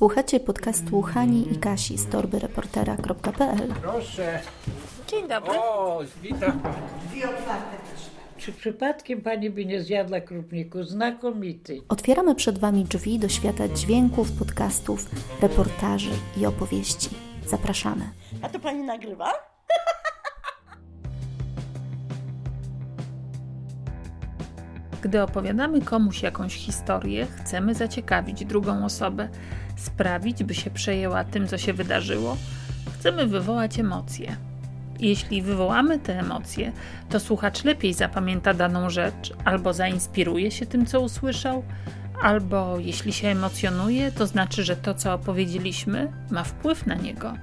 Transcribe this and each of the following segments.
Słuchacie podcastu Hani i Kasi z torbyreportera.pl Proszę. Dzień dobry. O, witam. Czy przypadkiem pani by nie zjadła krupniku? Znakomity. Otwieramy przed Wami drzwi do świata dźwięków, podcastów, reportaży i opowieści. Zapraszamy. A to pani nagrywa? Gdy opowiadamy komuś jakąś historię, chcemy zaciekawić drugą osobę, sprawić, by się przejęła tym, co się wydarzyło. Chcemy wywołać emocje. Jeśli wywołamy te emocje, to słuchacz lepiej zapamięta daną rzecz, albo zainspiruje się tym, co usłyszał, albo jeśli się emocjonuje, to znaczy, że to, co opowiedzieliśmy, ma wpływ na niego.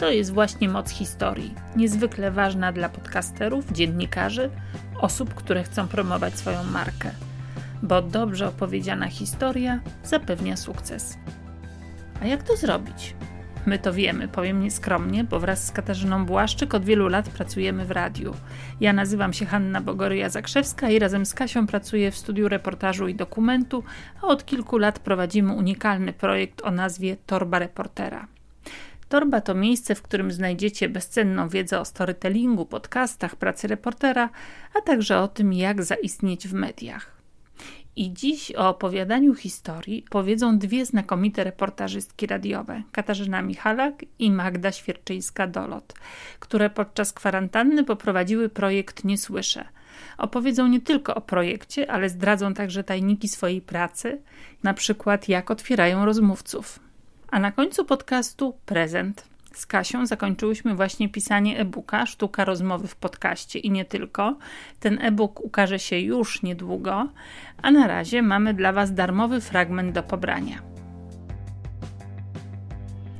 To jest właśnie moc historii, niezwykle ważna dla podcasterów, dziennikarzy, osób, które chcą promować swoją markę, bo dobrze opowiedziana historia zapewnia sukces. A jak to zrobić? My to wiemy, powiem nieskromnie, bo wraz z Katarzyną Błaszczyk od wielu lat pracujemy w radiu. Ja nazywam się Hanna Bogoryja-Zakrzewska i razem z Kasią pracuję w studiu reportażu i dokumentu, a od kilku lat prowadzimy unikalny projekt o nazwie Torba Reportera. Torba to miejsce, w którym znajdziecie bezcenną wiedzę o storytellingu, podcastach, pracy reportera, a także o tym, jak zaistnieć w mediach. I dziś o opowiadaniu historii powiedzą dwie znakomite reportażystki radiowe, Katarzyna Michalak i Magda Świerczyńska-Dolot, które podczas kwarantanny poprowadziły projekt Nie Słyszę. Opowiedzą nie tylko o projekcie, ale zdradzą także tajniki swojej pracy, na przykład jak otwierają rozmówców. A na końcu podcastu prezent. Z Kasią zakończyłyśmy właśnie pisanie e-booka Sztuka rozmowy w podcaście i nie tylko. Ten e-book ukaże się już niedługo, a na razie mamy dla Was darmowy fragment do pobrania.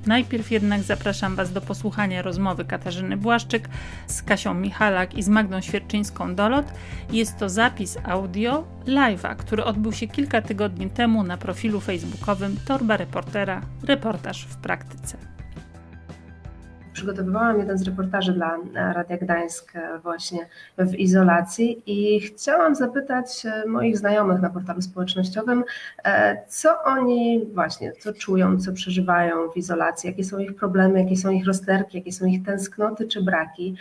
Najpierw jednak zapraszam Was do posłuchania rozmowy Katarzyny Błaszczyk z Kasią Michalak i z Magdą Świerczyńską-Dolot. Jest to zapis audio live'a, który odbył się kilka tygodni temu na profilu facebookowym Torba Reportera Reportaż w praktyce przygotowywałam jeden z reportaży dla e, Radia Gdańsk e, właśnie w izolacji i chciałam zapytać e, moich znajomych na portalu społecznościowym, co oni właśnie, co czują, co przeżywają w izolacji, jakie są ich problemy, jakie są ich rozterki, jakie są ich tęsknoty czy braki.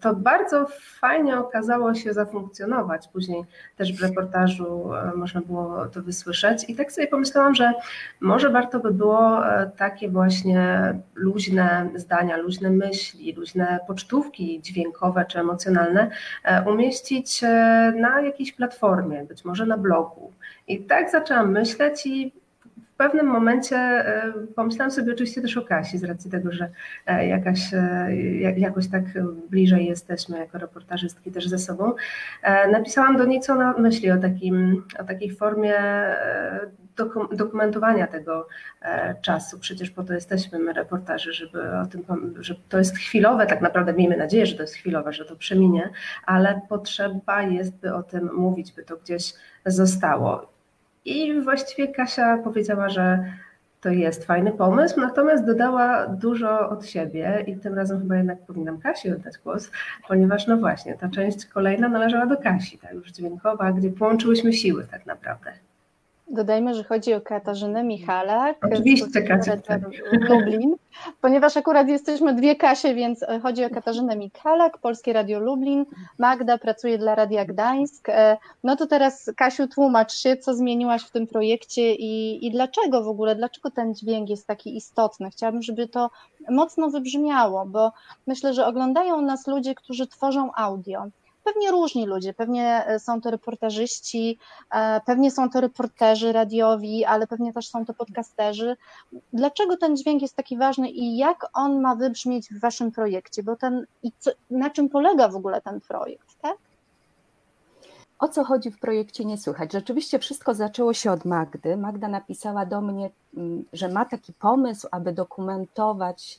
To bardzo fajnie okazało się zafunkcjonować. Później też w reportażu można było to wysłyszeć i tak sobie pomyślałam, że może warto by było takie właśnie luźne zdania, luźne myśli, luźne pocztówki dźwiękowe czy emocjonalne e, umieścić e, na jakiejś platformie, być może na blogu. I tak zaczęłam myśleć i w pewnym momencie e, pomyślałam sobie oczywiście też o Kasi, z racji tego, że jakaś, jakoś tak bliżej jesteśmy jako reportażystki też ze sobą. Napisałam do niej, co ona myśli o, takim, o takiej formie dokumentowania tego e, czasu. Przecież po to jesteśmy my reportaży, żeby o tym, że to jest chwilowe, tak naprawdę miejmy nadzieję, że to jest chwilowe, że to przeminie, ale potrzeba jest, by o tym mówić, by to gdzieś zostało. I właściwie Kasia powiedziała, że to jest fajny pomysł, natomiast dodała dużo od siebie i tym razem chyba jednak powinnam Kasi oddać głos, ponieważ no właśnie, ta część kolejna należała do Kasi, ta już dźwiękowa, gdzie połączyłyśmy siły tak naprawdę. Dodajmy, że chodzi o Katarzynę Michalak Oczywiście, Kasia. Lublin, ponieważ akurat jesteśmy dwie Kasie, więc chodzi o Katarzynę Michalak, Polskie Radio Lublin, Magda pracuje dla Radia Gdańsk. E, no to teraz Kasiu tłumacz się, co zmieniłaś w tym projekcie i, i dlaczego w ogóle, dlaczego ten dźwięk jest taki istotny. Chciałabym, żeby to mocno wybrzmiało, bo myślę, że oglądają nas ludzie, którzy tworzą audio pewnie różni ludzie, pewnie e, są to reportażyści, e, pewnie są to reporterzy radiowi, ale pewnie też są to podcasterzy. Dlaczego ten dźwięk jest taki ważny i jak on ma wybrzmieć w waszym projekcie? Bo ten, i co, na czym polega w ogóle ten projekt? O co chodzi w projekcie Nie Słychać? Rzeczywiście wszystko zaczęło się od Magdy. Magda napisała do mnie, mm, że ma taki pomysł, aby dokumentować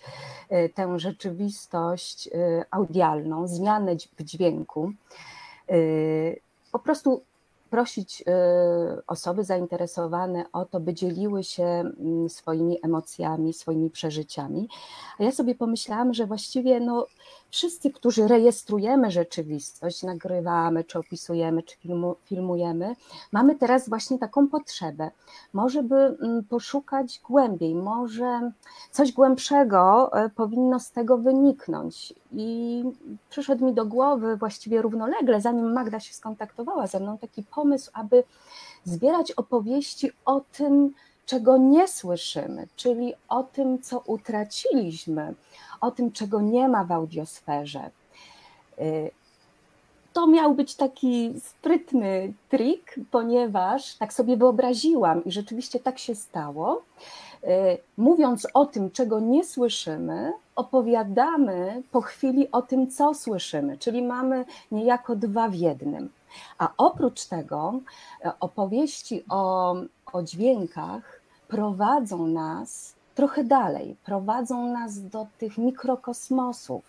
e, tę rzeczywistość e, audialną, zmianę w dźwięku. E, po prostu prosić osoby zainteresowane o to, by dzieliły się mm, swoimi emocjami, swoimi przeżyciami. A ja sobie pomyślałam, że właściwie no, wszyscy, którzy rejestrujemy rzeczywistość, nagrywamy, czy opisujemy, czy filmujemy, mamy teraz właśnie taką potrzebę. Może by mm, poszukać głębiej, może coś głębszego e, powinno z tego wyniknąć. I przyszedł mi do głowy właściwie równolegle, zanim Magda się skontaktowała ze mną, taki pomysł, aby zbierać opowieści o tym, czego nie słyszymy, czyli o tym, co utraciliśmy, o tym, czego nie ma w audiosferze. Y, to miał być taki sprytny trik, ponieważ tak sobie wyobraziłam i rzeczywiście tak się stało. Y, mówiąc o tym, czego nie słyszymy, opowiadamy po chwili o tym, co słyszymy, czyli mamy niejako dwa w jednym. A oprócz tego e, opowieści o, o dźwiękach prowadzą nas trochę dalej, prowadzą nas do tych mikrokosmosów,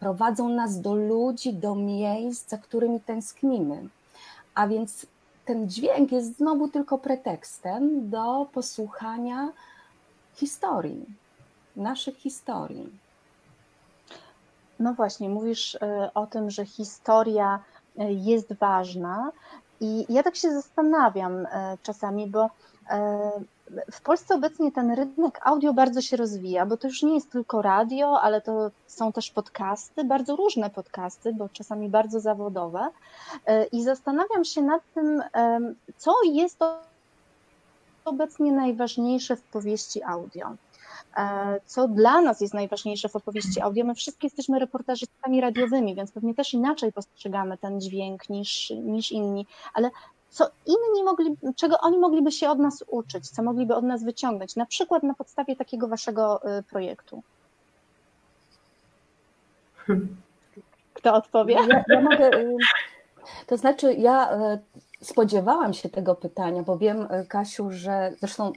prowadzą nas do ludzi, do miejsc, za którymi tęsknimy. A więc ten dźwięk jest znowu tylko pretekstem do posłuchania historii, naszych historii. No właśnie, mówisz e, o tym, że historia e, jest ważna, i ja tak się zastanawiam czasami, bo w Polsce obecnie ten rynek audio bardzo się rozwija, bo to już nie jest tylko radio, ale to są też podcasty, bardzo różne podcasty, bo czasami bardzo zawodowe. E, I zastanawiam się nad tym, co jest obecnie najważniejsze w powieści audio. E, co dla nas jest najważniejsze w opowieści audio? My wszyscy jesteśmy reportażystami radiowymi, więc pewnie też inaczej postrzegamy ten dźwięk niż, niż inni, ale co inni mogli, czego oni mogliby się od nas uczyć, co mogliby od nas wyciągnąć, na przykład na podstawie takiego waszego y, projektu? Kto odpowie? Ja, ja mogę, y, to znaczy, ja y, spodziewałam się tego pytania, bo wiem, Kasiu, że zresztą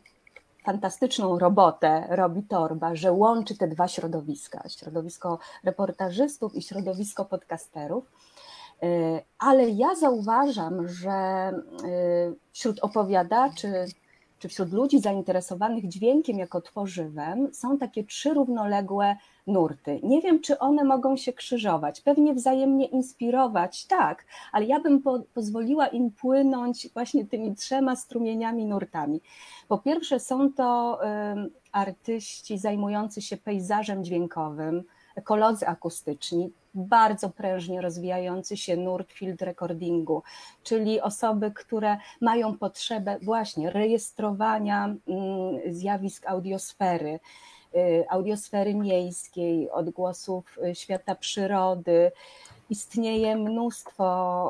fantastyczną robotę robi Torba, że łączy te dwa środowiska, środowisko reportażystów i środowisko podcasterów ale ja zauważam, że e, wśród opowiadaczy czy wśród ludzi zainteresowanych dźwiękiem jako tworzywem są takie trzy równoległe nurty. Nie wiem, czy one mogą się krzyżować, pewnie wzajemnie inspirować, tak, ale ja bym po, pozwoliła im płynąć właśnie tymi trzema strumieniami, nurtami. Po pierwsze, są to artyści zajmujący się pejzażem dźwiękowym, ekolodzy akustyczni, bardzo prężnie rozwijający się nurt field recordingu, czyli osoby, które mają potrzebę właśnie rejestrowania mm, zjawisk audiosfery, y, audiosfery miejskiej, odgłosów y, świata przyrody. Istnieje mnóstwo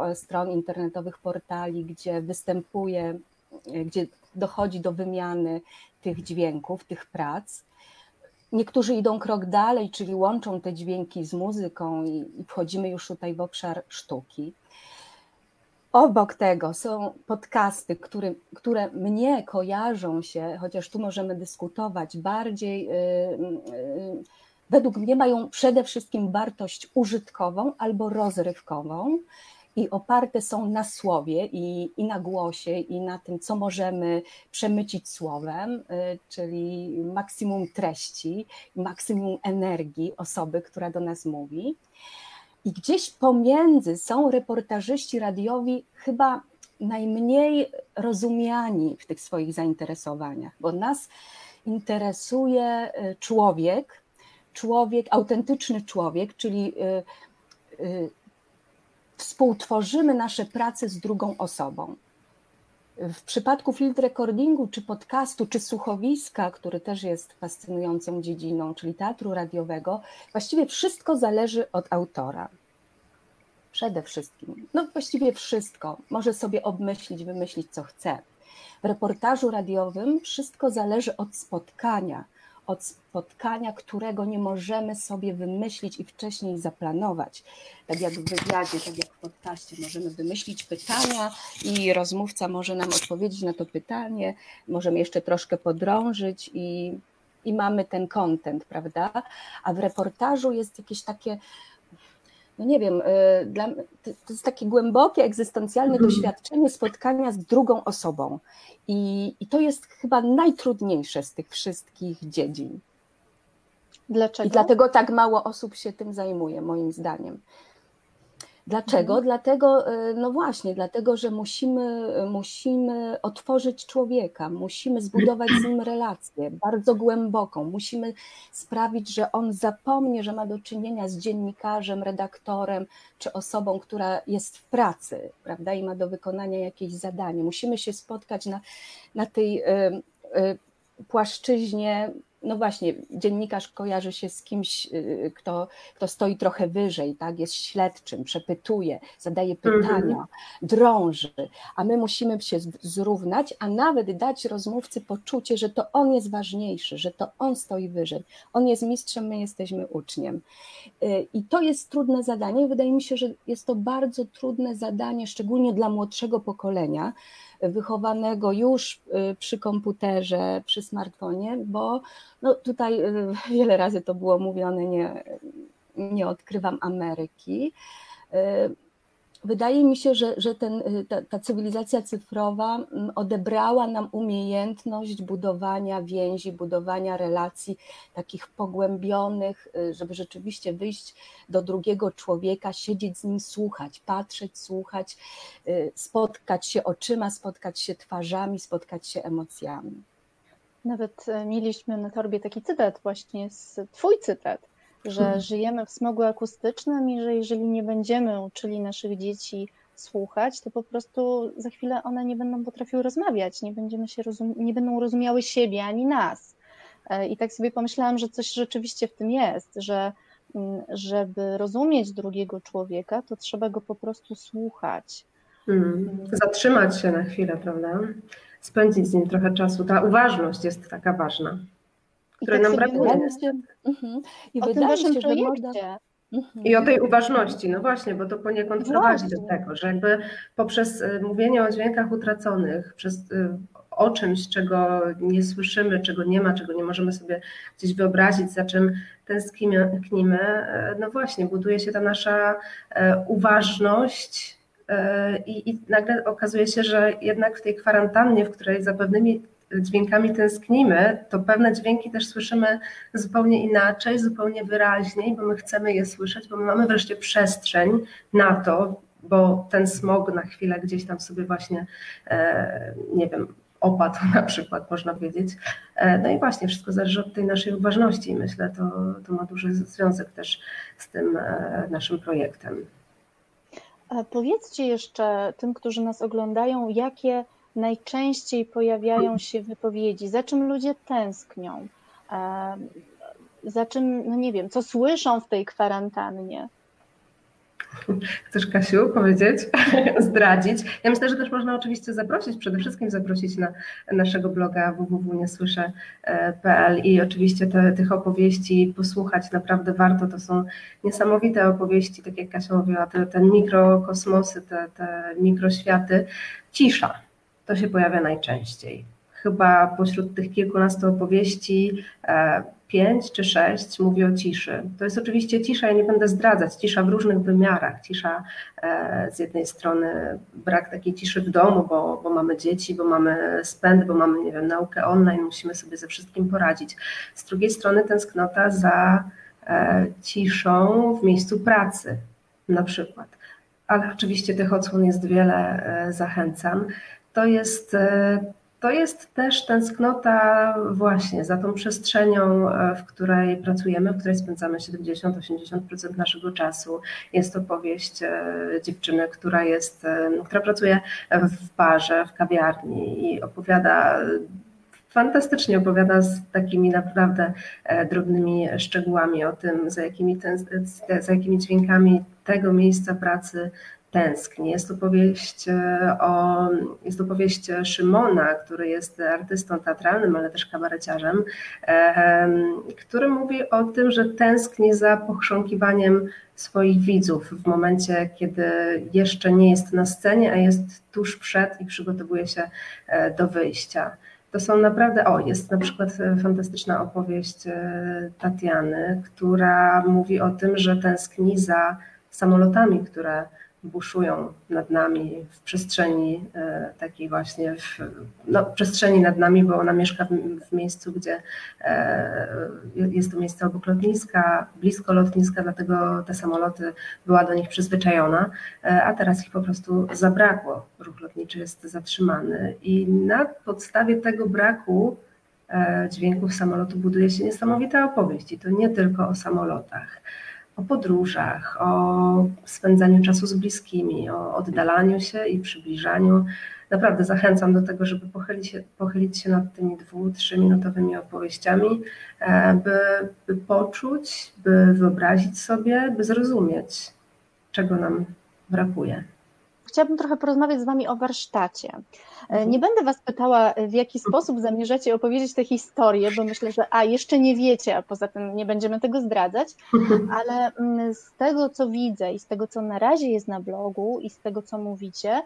e, stron internetowych, portali, gdzie występuje, y, gdzie dochodzi do wymiany tych dźwięków, tych prac. Niektórzy idą krok dalej, czyli łączą te dźwięki z muzyką i, i wchodzimy już tutaj w obszar sztuki. Obok tego są podcasty, które, które mnie kojarzą się, chociaż tu możemy dyskutować, bardziej yy, yy, według mnie mają przede wszystkim wartość użytkową albo rozrywkową i oparte są na słowie i, i na głosie, i na tym, co możemy przemycić słowem, y, czyli maksimum treści, maksimum energii osoby, która do nas mówi. I gdzieś pomiędzy są reportażyści radiowi chyba najmniej rozumiani w tych swoich zainteresowaniach, bo nas interesuje y, człowiek, człowiek, autentyczny człowiek, czyli y, współtworzymy nasze prace z drugą osobą. W przypadku field recordingu, czy podcastu, czy słuchowiska, który też jest fascynującą dziedziną, czyli teatru radiowego, właściwie wszystko zależy od autora. Przede wszystkim, no właściwie wszystko. Może sobie obmyślić, wymyślić, co chce. W reportażu radiowym wszystko zależy od spotkania, od spotkania, którego nie możemy sobie wymyślić i wcześniej zaplanować. Tak jak w wywiadzie, tak jak w podcaście możemy wymyślić pytania i rozmówca może nam odpowiedzieć na to pytanie, możemy jeszcze troszkę podrążyć i, i mamy ten content, prawda? A w reportażu jest jakieś takie no nie wiem, y, dla, to jest takie głębokie, egzystencjalne mhm. doświadczenie spotkania z drugą osobą. I, I to jest chyba najtrudniejsze z tych wszystkich dziedzin. Dlaczego? I dlatego tak mało osób się tym zajmuje, moim zdaniem. Dlaczego? Mhm. Dlatego, e, no właśnie, dlatego, że musimy, musimy otworzyć człowieka, musimy zbudować z nim relację bardzo głęboką, musimy sprawić, że on zapomnie, że ma do czynienia z dziennikarzem, redaktorem czy osobą, która jest w pracy, prawda, i ma do wykonania jakieś zadanie. Musimy się spotkać na, na tej y, y, płaszczyźnie no właśnie, dziennikarz kojarzy się z kimś, y, kto, kto stoi trochę wyżej, tak? jest śledczym, przepytuje, zadaje mhm. pytania, drąży, a my musimy się zrównać, a nawet dać rozmówcy poczucie, że to on jest ważniejszy, że to on stoi wyżej. On jest mistrzem, my jesteśmy uczniem. Y, I to jest trudne zadanie. Wydaje mi się, że jest to bardzo trudne zadanie, szczególnie dla młodszego pokolenia, wychowanego już y, przy komputerze, przy smartfonie, bo no tutaj y, wiele razy to było mówione, nie, nie odkrywam Ameryki. Y, wydaje mi się, że, że ten, y, ta, ta, cywilizacja cyfrowa mm, odebrała nam umiejętność budowania więzi, budowania relacji takich pogłębionych, żeby rzeczywiście wyjść do drugiego człowieka, siedzieć z nim, słuchać, patrzeć, słuchać, spotkać się oczyma, spotkać się twarzami, spotkać się emocjami. Nawet e, mieliśmy na torbie taki cytat, właśnie z Twój cytat, że hmm. żyjemy w smogu akustycznym i że jeżeli nie będziemy uczyli naszych dzieci słuchać, to po prostu za chwilę one nie będą potrafiły rozmawiać, nie, będziemy się rozum- nie będą rozumiały siebie ani nas. E, I tak sobie pomyślałam, że coś rzeczywiście w tym jest, że mm, żeby rozumieć drugiego człowieka, to trzeba go po prostu słuchać. Hmm. Zatrzymać się na chwilę, prawda? Spędzić z nim trochę czasu. Ta uważność jest taka ważna której tak nam brakuje. Mhm. I o się, że można... Mhm. I o tej uważności, no właśnie, bo to poniekąd prowadzi do tego, że jakby poprzez y, mówienie o dźwiękach utraconych, przez y, o czymś, czego nie słyszymy, czego nie ma, czego nie możemy sobie gdzieś wyobrazić, za czym tęsknimy, y, no właśnie, buduje się ta nasza uważność i, i nagle okazuje się, że jednak w tej kwarantannie, w której za pewnymi dźwiękami tęsknimy, to pewne dźwięki też słyszymy zupełnie inaczej, zupełnie wyraźniej, bo my chcemy je słyszeć, bo my mamy wreszcie przestrzeń na to, bo ten smog na chwilę gdzieś tam sobie właśnie, e, nie wiem, opadł na przykład, można powiedzieć. E, no i właśnie, wszystko zależy od tej naszej uważności i myślę, to, to ma duży związek też z tym e, naszym projektem. Powiedzcie jeszcze tym, którzy nas oglądają, jakie najczęściej pojawiają się wypowiedzi, za czym ludzie tęsknią, za czym, no nie wiem, co słyszą w tej kwarantannie. Chcesz, Kasiu, powiedzieć, zdradzić? Ja myślę, że też można oczywiście zaprosić, przede wszystkim zaprosić na naszego bloga www.niesłyszę.pl i oczywiście te, tych opowieści posłuchać. Naprawdę warto. To są niesamowite opowieści, tak jak Kasia mówiła, te, te mikrokosmosy, te, te mikroświaty. Cisza to się pojawia najczęściej. Chyba pośród tych kilkunastu opowieści e, pięć czy sześć mówi o ciszy. To jest oczywiście cisza, ja nie będę zdradzać, cisza w różnych wymiarach. Cisza e, z jednej strony brak takiej ciszy w domu, bo, bo mamy dzieci, bo mamy spęd, bo mamy, nie wiem, naukę online, musimy sobie ze wszystkim poradzić. Z drugiej strony tęsknota za e, ciszą w miejscu pracy na przykład. Ale oczywiście tych odsłon jest wiele, zachęcam to jest, e, to jest też tęsknota właśnie za tą przestrzenią, e, w której pracujemy, w której spędzamy 70-80% naszego czasu. Jest to powieść e, dziewczyny, która jest, która pracuje w barze, w kawiarni i opowiada fantastycznie opowiada z takimi naprawdę drobnymi szczegółami o tym, za jakimi, za jakimi dźwiękami tego miejsca pracy tęskni. Jest to powieść e, o, jest to powieść Szymona, który jest artystą teatralnym, ale też kabareciarzem, e, który mówi o tym, że tęskni za pochrząkiwaniem swoich widzów w momencie, kiedy jeszcze nie jest na scenie, a jest tuż przed i przygotowuje się e, do wyjścia. To są naprawdę, o, jest na przykład fantastyczna opowieść Tatiany, która mówi o tym, że tęskni za samolotami, które buszują nad nami w przestrzeni e, takiej właśnie, w, no, przestrzeni nad nami, bo ona mieszka w, w miejscu, gdzie e, jest to miejsce obok lotniska, blisko lotniska, dlatego te samoloty była do nich przyzwyczajona, e, a teraz ich po prostu zabrakło. Ruch lotniczy jest zatrzymany i na podstawie tego braku dźwięków samolotu buduje się niesamowita opowieść i to nie tylko o samolotach o podróżach, o spędzaniu czasu z bliskimi, o oddalaniu się i przybliżaniu. Naprawdę zachęcam do tego, żeby pochylić się, pochylić się nad tymi dwu, trzyminutowymi opowieściami, e, by, by poczuć, by wyobrazić sobie, by zrozumieć, czego nam brakuje chciałabym trochę porozmawiać z Wami o warsztacie. E, mhm. Nie będę Was pytała, w jaki sposób zamierzacie opowiedzieć tę historię, bo myślę, że a jeszcze nie wiecie, a poza tym nie będziemy tego zdradzać, ale mm, z tego, co widzę i z tego, co na razie jest na blogu i z tego, co mówicie,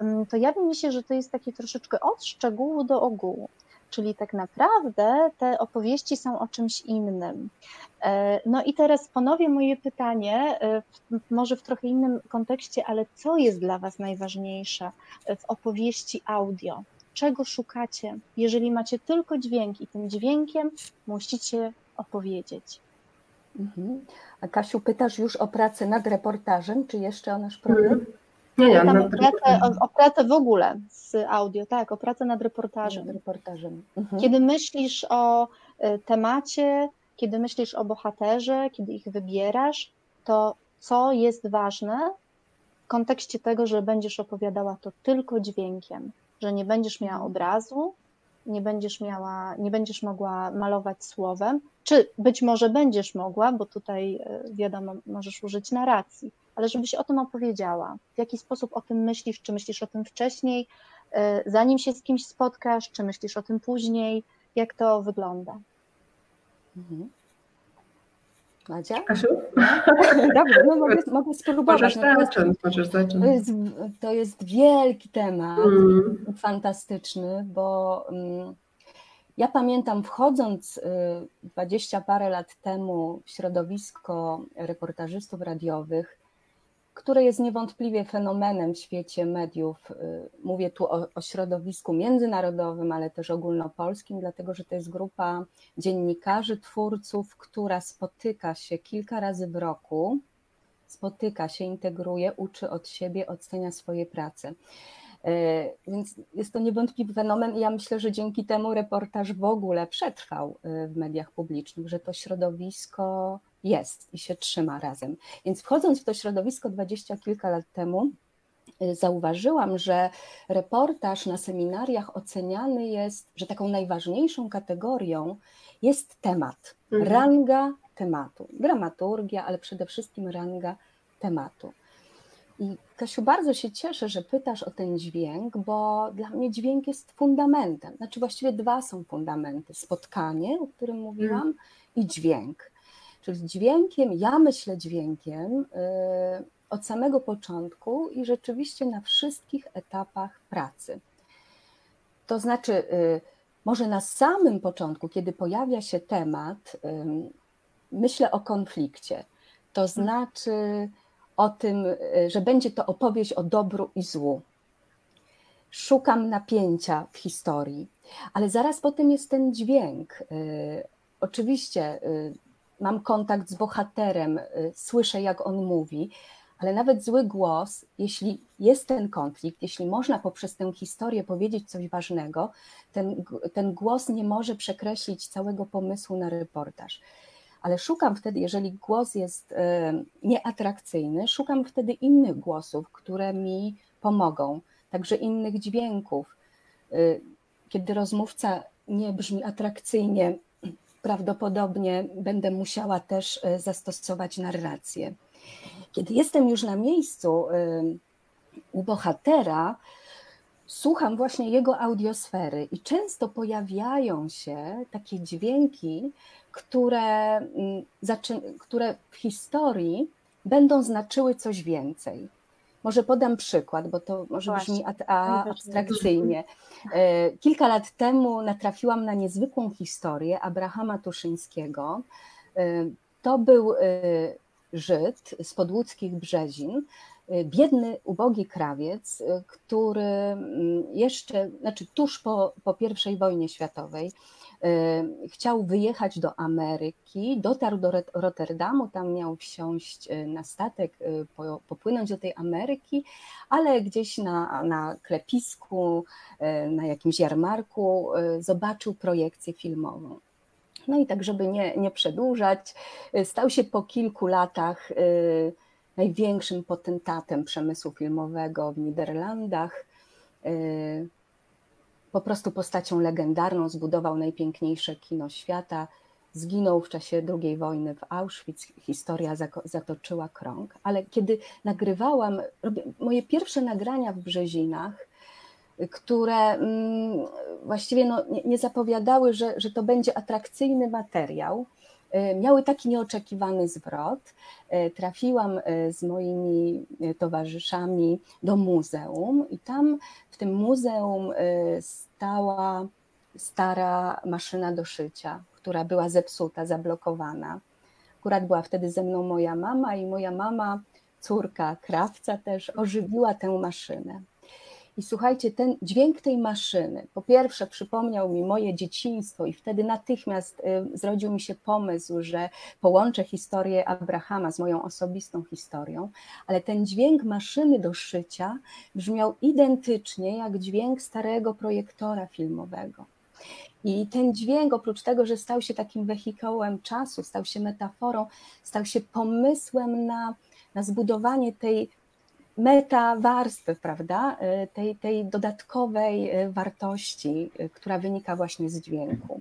mm, to jawi mi się, że to jest takie troszeczkę od szczegółu do ogółu. Czyli tak naprawdę te opowieści są o czymś innym. E, no i teraz ponowię moje pytanie, e, może w trochę innym kontekście, ale co jest dla Was najważniejsze w opowieści audio? Czego szukacie, jeżeli macie tylko dźwięk i tym dźwiękiem musicie opowiedzieć? Mhm. A Kasiu, pytasz już o pracę nad reportażem, czy jeszcze o nasz projekt? Mhm. Nie, nie, o, pracę, o, o, pracę w ogóle z audio, tak, o pracę nad reportażem. Nad reportażem. Mhm. Kiedy myślisz o e, temacie, kiedy myślisz o bohaterze, kiedy ich wybierasz, to co jest ważne w kontekście tego, że będziesz opowiadała to tylko dźwiękiem, że nie będziesz miała mhm. obrazu, nie będziesz miała, nie będziesz mogła malować słowem, czy być może będziesz mogła, bo tutaj e, wiadomo, możesz użyć narracji, ale żebyś o tym opowiedziała. W jaki sposób o tym myślisz? Czy myślisz o tym wcześniej, e, zanim się z kimś spotkasz, czy myślisz o tym później? Jak to wygląda? Mhm. Madzia? Kasiu? Dobrze, no mogę, mogę spróbować. Możesz zacząć, możesz zacząć. To jest, to jest wielki temat, mm. fantastyczny, bo um, ja pamiętam wchodząc y, dwadzieścia parę lat temu w środowisko reportażystów radiowych, które jest niewątpliwie fenomenem w świecie mediów. Y, mówię tu o, o, środowisku międzynarodowym, ale też ogólnopolskim, dlatego że to jest grupa dziennikarzy, twórców, która spotyka się kilka razy w roku, spotyka się, integruje, uczy od siebie, ocenia swoje prace. Y, więc jest to niewątpliwy fenomen i ja myślę, że dzięki temu reportaż w ogóle przetrwał y, w mediach publicznych, że to środowisko jest i się trzyma razem. Więc wchodząc w to środowisko dwadzieścia kilka lat temu, y, zauważyłam, że reportaż na seminariach oceniany jest, że taką najważniejszą kategorią jest temat, mhm. ranga tematu, dramaturgia, ale przede wszystkim ranga tematu. I Kasiu, bardzo się cieszę, że pytasz o ten dźwięk, bo dla mnie dźwięk jest fundamentem. Znaczy właściwie dwa są fundamenty. Spotkanie, o którym mówiłam, mm. i dźwięk. Czyli dźwiękiem, ja myślę dźwiękiem y, od samego początku i rzeczywiście na wszystkich etapach pracy. To znaczy, y, może na samym początku, kiedy pojawia się temat, myślę o konflikcie. To znaczy o tym, y, że będzie to opowieść o dobru i złu. Szukam napięcia w historii, ale zaraz potem jest ten dźwięk. Oczywiście mam kontakt z bohaterem, y, słyszę jak on mówi, ale nawet zły głos, jeśli jest ten konflikt, jeśli można poprzez tę historię powiedzieć coś ważnego, ten, ten głos nie może przekreślić całego pomysłu na reportaż. Ale szukam wtedy, jeżeli głos jest y, nieatrakcyjny, szukam wtedy innych głosów, które mi pomogą, także innych dźwięków. Y, kiedy rozmówca nie brzmi atrakcyjnie, prawdopodobnie będę musiała też e, zastosować narrację. Kiedy jestem już na miejscu e, u bohatera, słucham właśnie jego audiosfery i często pojawiają się takie dźwięki, które, mm, które w historii będą znaczyły coś więcej. Może podam przykład, bo to może brzmi abstrakcyjnie. E, kilka lat temu natrafiłam na niezwykłą historię Abrahama Tuszyńskiego. E, to był e, Żyd z podłódzkich Brzezin, biedny, ubogi krawiec, który mm, jeszcze, znaczy tuż po, po I wojnie światowej, chciał wyjechać do Ameryki, dotarł do Rotterdamu, tam miał wsiąść na statek, popłynąć do tej Ameryki, ale gdzieś na, na klepisku, na jakimś jarmarku zobaczył projekcję filmową. No i tak, żeby nie, nie przedłużać, stał się po kilku latach największym potentatem przemysłu filmowego w Niderlandach. Po prostu postacią legendarną zbudował najpiękniejsze kino świata. Zginął w czasie II wojny w Auschwitz. Historia zatoczyła krąg. Ale kiedy nagrywałam, moje pierwsze nagrania w Brzezinach, które mm, właściwie no, nie zapowiadały, że, że to będzie atrakcyjny materiał, miały taki nieoczekiwany zwrot. E, trafiłam e, z moimi towarzyszami do muzeum i tam w tym muzeum stała stara maszyna do szycia, która była zepsuta, zablokowana. Akurat była wtedy ze mną moja mama i moja mama, córka krawca też, ożywiła tę maszynę. I słuchajcie, ten dźwięk tej maszyny, po pierwsze przypomniał mi moje dzieciństwo i wtedy natychmiast y, zrodził mi się pomysł, że połączę historię Abrahama z moją osobistą historią, ale ten dźwięk maszyny do szycia brzmiał identycznie jak dźwięk starego projektora filmowego. I ten dźwięk, oprócz tego, że stał się takim wehikołem czasu, stał się metaforą, stał się pomysłem na, na zbudowanie tej meta warstwy, prawda, y, tej, tej dodatkowej y, wartości, y, która wynika właśnie z dźwięku.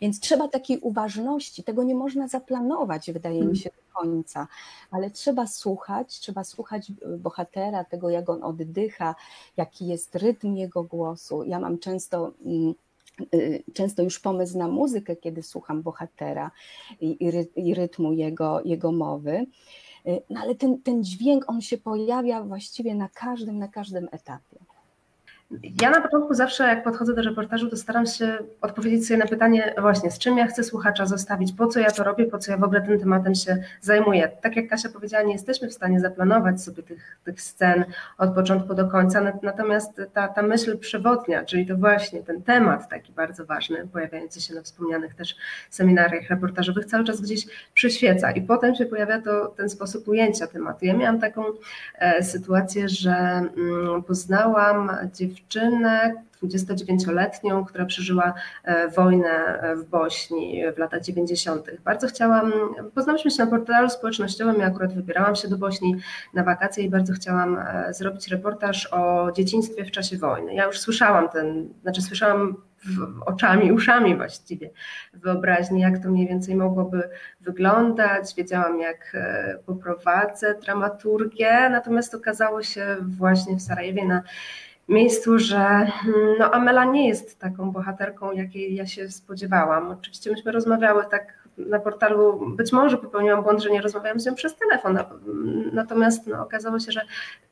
Więc trzeba takiej uważności, tego nie można zaplanować, wydaje mi się, do końca, ale trzeba słuchać, trzeba słuchać bohatera, tego jak on oddycha, jaki jest rytm jego głosu. Ja mam często mm, często już pomysł na muzykę, kiedy słucham bohatera i, i rytmu jego, jego mowy. No ale ten, ten dźwięk, on się pojawia właściwie na każdym, na każdym etapie. Ja na początku zawsze, jak podchodzę do reportażu, to staram się odpowiedzieć sobie na pytanie, właśnie, z czym ja chcę słuchacza zostawić, po co ja to robię, po co ja w ogóle tym tematem się zajmuję. Tak jak Kasia powiedziała, nie jesteśmy w stanie zaplanować sobie tych, tych scen od początku do końca, natomiast ta, ta myśl przewodnia, czyli to właśnie ten temat taki bardzo ważny, pojawiający się na wspomnianych też seminariach reportażowych, cały czas gdzieś przyświeca i potem się pojawia to ten sposób ujęcia tematu. Ja miałam taką e, sytuację, że mm, poznałam dziewczynę, dziewczynę, 29-letnią, która przeżyła e, wojnę e, w Bośni w latach 90. Bardzo chciałam, poznałyśmy się na portalu społecznościowym, ja akurat wybierałam się do Bośni na wakacje i bardzo chciałam e, zrobić reportaż o dzieciństwie w czasie wojny. Ja już słyszałam ten, znaczy słyszałam oczami, uszami właściwie wyobraźni, jak to mniej więcej mogłoby wyglądać. Wiedziałam, jak poprowadzę dramaturgię, natomiast okazało się właśnie w Sarajewie na miejscu, że hmm, no, Amela nie jest taką bohaterką, jakiej ja się spodziewałam. Oczywiście myśmy rozmawiały tak na portalu, być może popełniłam błąd, że nie rozmawiałam z nią przez telefon, natomiast no, okazało się, że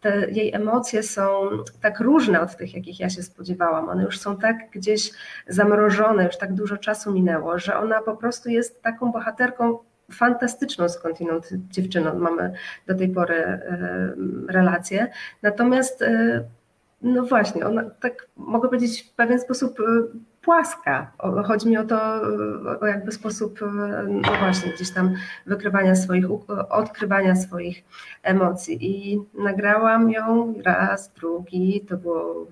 te jej emocje są tak różne od tych, jakich ja się spodziewałam. One już są tak gdzieś zamrożone, już tak dużo czasu minęło, że ona po prostu jest taką bohaterką, fantastyczną skądinąd dziewczyną mamy do tej pory e, relację. Natomiast e, no właśnie, ona tak mogę powiedzieć w pewien sposób y, płaska. Chodzi mi o to, o jakby sposób, y, no właśnie, gdzieś tam wykrywania swoich, odkrywania swoich emocji. I nagrałam ją raz, drugi, to było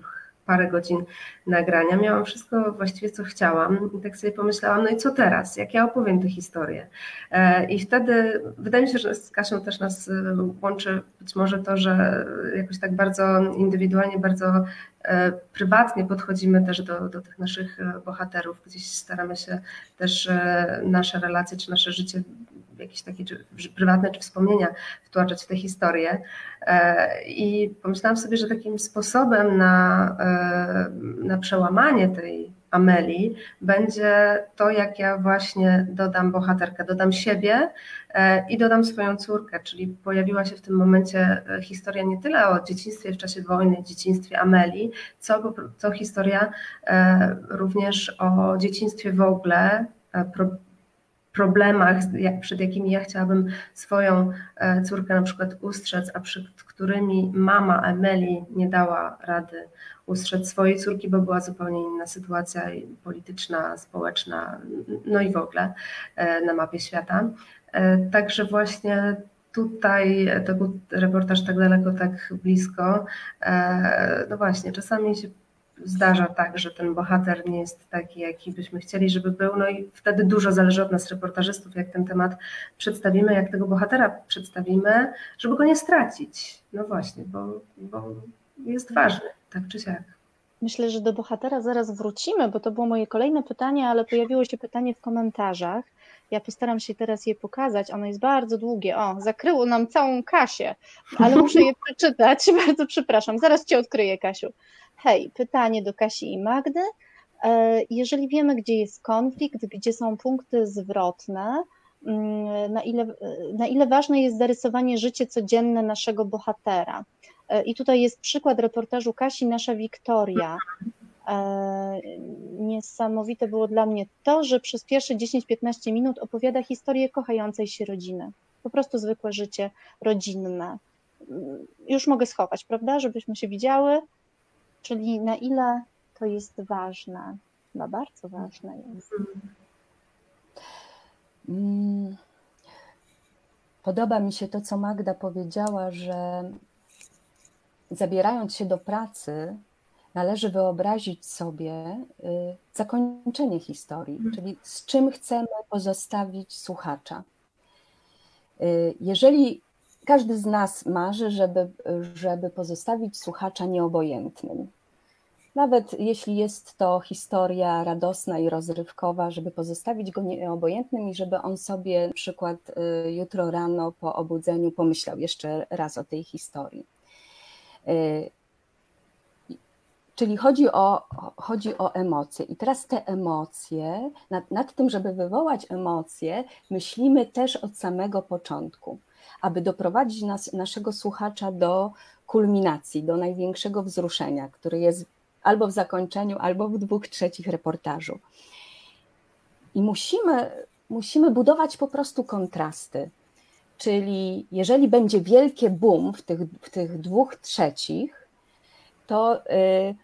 parę godzin nagrania. Miałam wszystko właściwie, co chciałam. I tak sobie pomyślałam, no i co teraz? Jak ja opowiem tę historię? E, I wtedy wydaje mi się, że z Kasią też nas e, łączy być może to, że jakoś tak bardzo indywidualnie, bardzo e, prywatnie podchodzimy też do, do tych naszych bohaterów. Gdzieś staramy się też nasze relacje czy nasze życie jakieś takie czy prywatne czy wspomnienia wtłaczać w tę historię. E, I pomyślałam sobie, że takim sposobem na, e, na przełamanie tej Ameli będzie to, jak ja właśnie dodam bohaterkę, dodam siebie e, i dodam swoją córkę, czyli pojawiła się w tym momencie historia nie tyle o dzieciństwie w czasie wojny, dzieciństwie Ameli, co, co historia również o dzieciństwie w ogóle, problemach, przed jakimi ja chciałabym swoją e, córkę na przykład ustrzec, a przed którymi mama Emeli nie dała rady ustrzec swojej córki, bo była zupełnie inna sytuacja polityczna, społeczna, no i w ogóle e, na mapie świata. E, także właśnie tutaj to był reportaż tak daleko, tak blisko. No właśnie, czasami się zdarza tak, że ten bohater nie jest taki, jaki byśmy chcieli, żeby był. No i wtedy dużo zależy od nas, reportażystów, jak ten temat przedstawimy, jak tego bohatera przedstawimy, żeby go nie stracić. No właśnie, bo, bo jest ważny, tak czy siak. Myślę, że do bohatera zaraz wrócimy, bo to było moje kolejne pytanie, ale pojawiło się pytanie w komentarzach. Ja postaram się teraz je pokazać. Ono jest bardzo długie. O, zakryło nam całą Kasię, ale muszę je przeczytać. Bardzo przepraszam. Zaraz cię odkryję, Kasiu. Hej, pytanie do Kasi i Magdy. E, jeżeli wiemy, gdzie jest konflikt, gdzie są punkty zwrotne, mm, na ile, na ile ważne jest zarysowanie życie codzienne naszego bohatera? E, I tutaj jest przykład reportażu Kasi, nasza Wiktoria. E, niesamowite było dla mnie to, że przez pierwsze 10-15 minut opowiada historię kochającej się rodziny. Po prostu zwykłe życie rodzinne. Już mogę schować, prawda, żebyśmy się widziały. Czyli na ile to jest ważne? No bardzo ważne jest. Mm. Podoba mi się to, co Magda powiedziała, że zabierając się do pracy, należy wyobrazić sobie y, zakończenie historii, mhm. czyli z czym chcemy pozostawić słuchacza. Y, jeżeli każdy z nas marzy, żeby, żeby pozostawić słuchacza nieobojętnym, nawet jeśli jest to historia radosna i rozrywkowa, żeby pozostawić go nieobojętnym i żeby on sobie na przykład y, jutro rano po obudzeniu pomyślał jeszcze raz o tej historii. Czyli chodzi o, chodzi o emocje. I teraz te emocje, nad, nad tym, żeby wywołać emocje, myślimy też od samego początku, aby doprowadzić nas, naszego słuchacza do kulminacji, do największego wzruszenia, który jest albo w zakończeniu, albo w dwóch trzecich reportażu. I musimy, musimy budować po prostu kontrasty. Czyli jeżeli będzie wielkie boom w tych, w tych dwóch trzecich, to. Yy,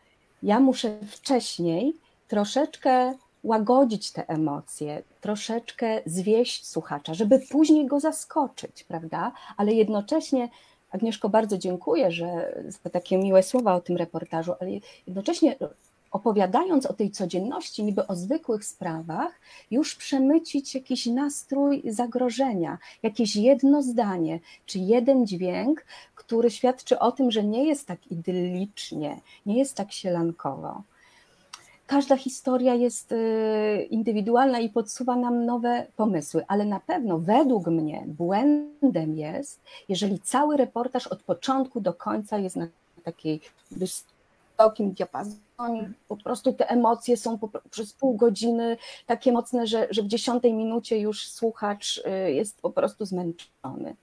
ja muszę wcześniej troszeczkę łagodzić te emocje, troszeczkę zwieść słuchacza, żeby później go zaskoczyć, prawda? Ale jednocześnie, Agnieszko, bardzo dziękuję że, za takie miłe słowa o tym reportażu, ale jednocześnie opowiadając o tej codzienności, niby o zwykłych sprawach, już przemycić jakiś nastrój zagrożenia, jakieś jedno zdanie czy jeden dźwięk, który świadczy o tym, że nie jest tak idyllicznie, nie jest tak sielankowo. Każda historia jest y, indywidualna i podsuwa nam nowe pomysły, ale na pewno według mnie błędem jest, jeżeli cały reportaż od początku do końca jest na takiej wysokim diapazonie, po prostu te emocje są po, przez pół godziny takie mocne, że, że w dziesiątej minucie już słuchacz y, jest po prostu zmęczony.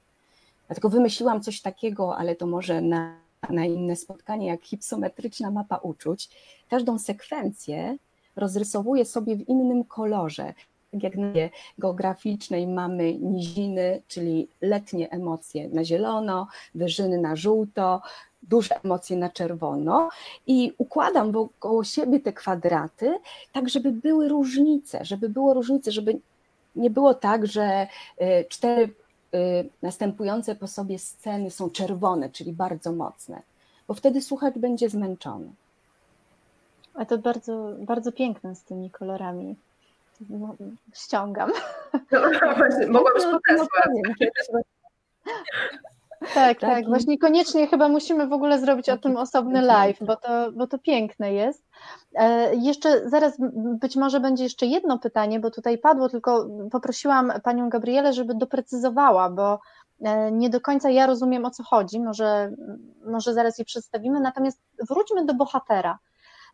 Dlatego wymyśliłam coś takiego, ale to może na, na inne spotkanie, jak hipsometryczna mapa uczuć. Każdą sekwencję rozrysowuję sobie w innym kolorze. Tak jak na geograficznej mamy niziny, czyli letnie emocje na zielono, wyżyny na żółto, duże emocje na czerwono i układam wokoło siebie te kwadraty, tak żeby były różnice, żeby było różnice, żeby nie było tak, że y, cztery następujące po sobie sceny są czerwone, czyli bardzo mocne, bo wtedy słuchacz będzie zmęczony. A to bardzo, bardzo piękne z tymi kolorami. No, ściągam. No, właśnie, mogłabyś pokazać. Tak, tak. Właśnie koniecznie chyba musimy w ogóle zrobić o tym osobny live, bo to, bo to piękne jest. E, jeszcze zaraz być może będzie jeszcze jedno pytanie, bo tutaj padło, tylko poprosiłam panią Gabrielę, żeby doprecyzowała, bo e, nie do końca ja rozumiem o co chodzi, może, może zaraz je przedstawimy, natomiast wróćmy do bohatera.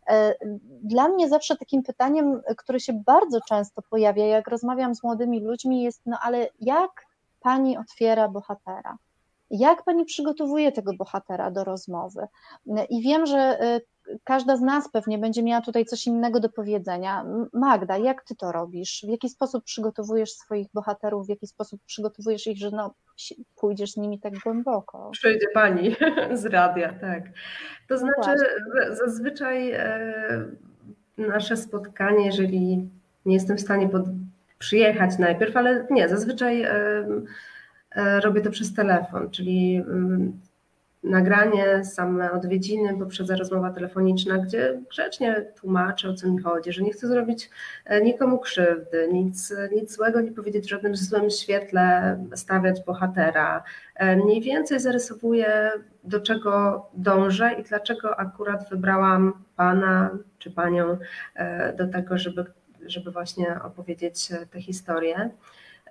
E, dla mnie zawsze takim pytaniem, które się bardzo często pojawia, jak rozmawiam z młodymi ludźmi, jest: no ale jak pani otwiera bohatera? Jak pani przygotowuje tego bohatera do rozmowy? I wiem, że każda z nas pewnie będzie miała tutaj coś innego do powiedzenia. Magda, jak ty to robisz? W jaki sposób przygotowujesz swoich bohaterów? W jaki sposób przygotowujesz ich, że no, pójdziesz z nimi tak głęboko? Przyjdzie pani z radia, tak. To no znaczy, zazwyczaj e, nasze spotkanie, jeżeli nie jestem w stanie pod, przyjechać najpierw, ale nie, zazwyczaj robię to przez telefon, czyli mm, nagranie, same odwiedziny, poprzedza rozmowa telefoniczna, gdzie grzecznie tłumaczę, o co mi chodzi, że nie chcę zrobić e, nikomu krzywdy, nic, nic złego nie powiedzieć w żadnym złym świetle, stawiać bohatera. E, mniej więcej zarysowuję, do czego dążę i dlaczego akurat wybrałam pana czy panią e, do tego, żeby, żeby właśnie opowiedzieć tę historię.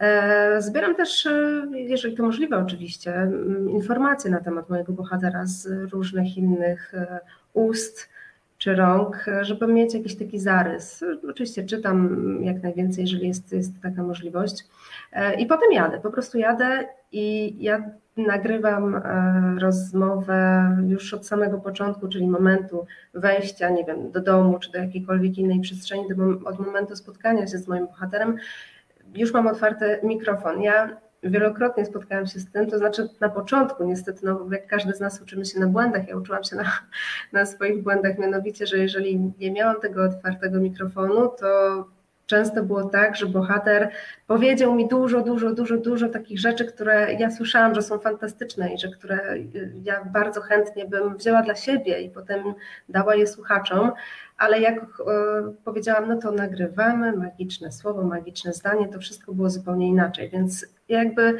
E, zbieram też, e, jeżeli to możliwe oczywiście, informacje na temat mojego bohatera z różnych innych e, ust czy rąk, żeby mieć jakiś taki zarys. Oczywiście czytam jak najwięcej, jeżeli jest, jest taka możliwość. I potem jadę, po prostu jadę i ja nagrywam rozmowę już od samego początku, czyli momentu wejścia, nie wiem, do domu czy do jakiejkolwiek innej przestrzeni, od momentu spotkania się z moim bohaterem już mam otwarty mikrofon. Ja wielokrotnie spotkałam się z tym, to znaczy na początku niestety, no jak każdy z nas uczymy się na błędach, ja uczyłam się na, na swoich błędach, mianowicie, że jeżeli nie miałam tego otwartego mikrofonu, to często było tak, że bohater powiedział mi dużo, dużo, dużo, dużo takich rzeczy, które ja słyszałam, że są fantastyczne i że które ja bardzo chętnie bym wzięła dla siebie i potem dała je słuchaczom, ale jak e, powiedziałam, no to nagrywamy, magiczne słowo, magiczne zdanie, to wszystko było zupełnie inaczej, więc jakby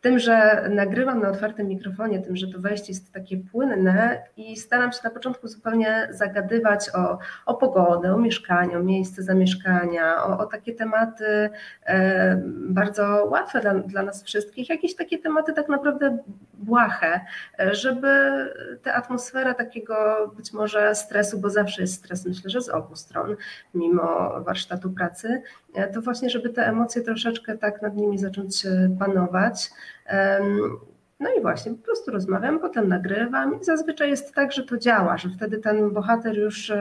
tym, że nagrywam na otwartym mikrofonie, tym, że to wejście jest takie płynne i staram się na początku zupełnie zagadywać o, o pogodę, o mieszkanie, o miejsce zamieszkania, o, o takie tematy e, bardzo łatwe dla, dla nas wszystkich, jakieś takie tematy tak naprawdę błahe, żeby tę atmosferę takiego być może stresu, bo zawsze jest stres, myślę, że z obu stron, mimo warsztatu pracy, e, to właśnie, żeby te emocje troszeczkę tak nad nimi zacząć e, panować. No i właśnie, po prostu rozmawiam, potem nagrywam i zazwyczaj jest tak, że to działa, że wtedy ten bohater już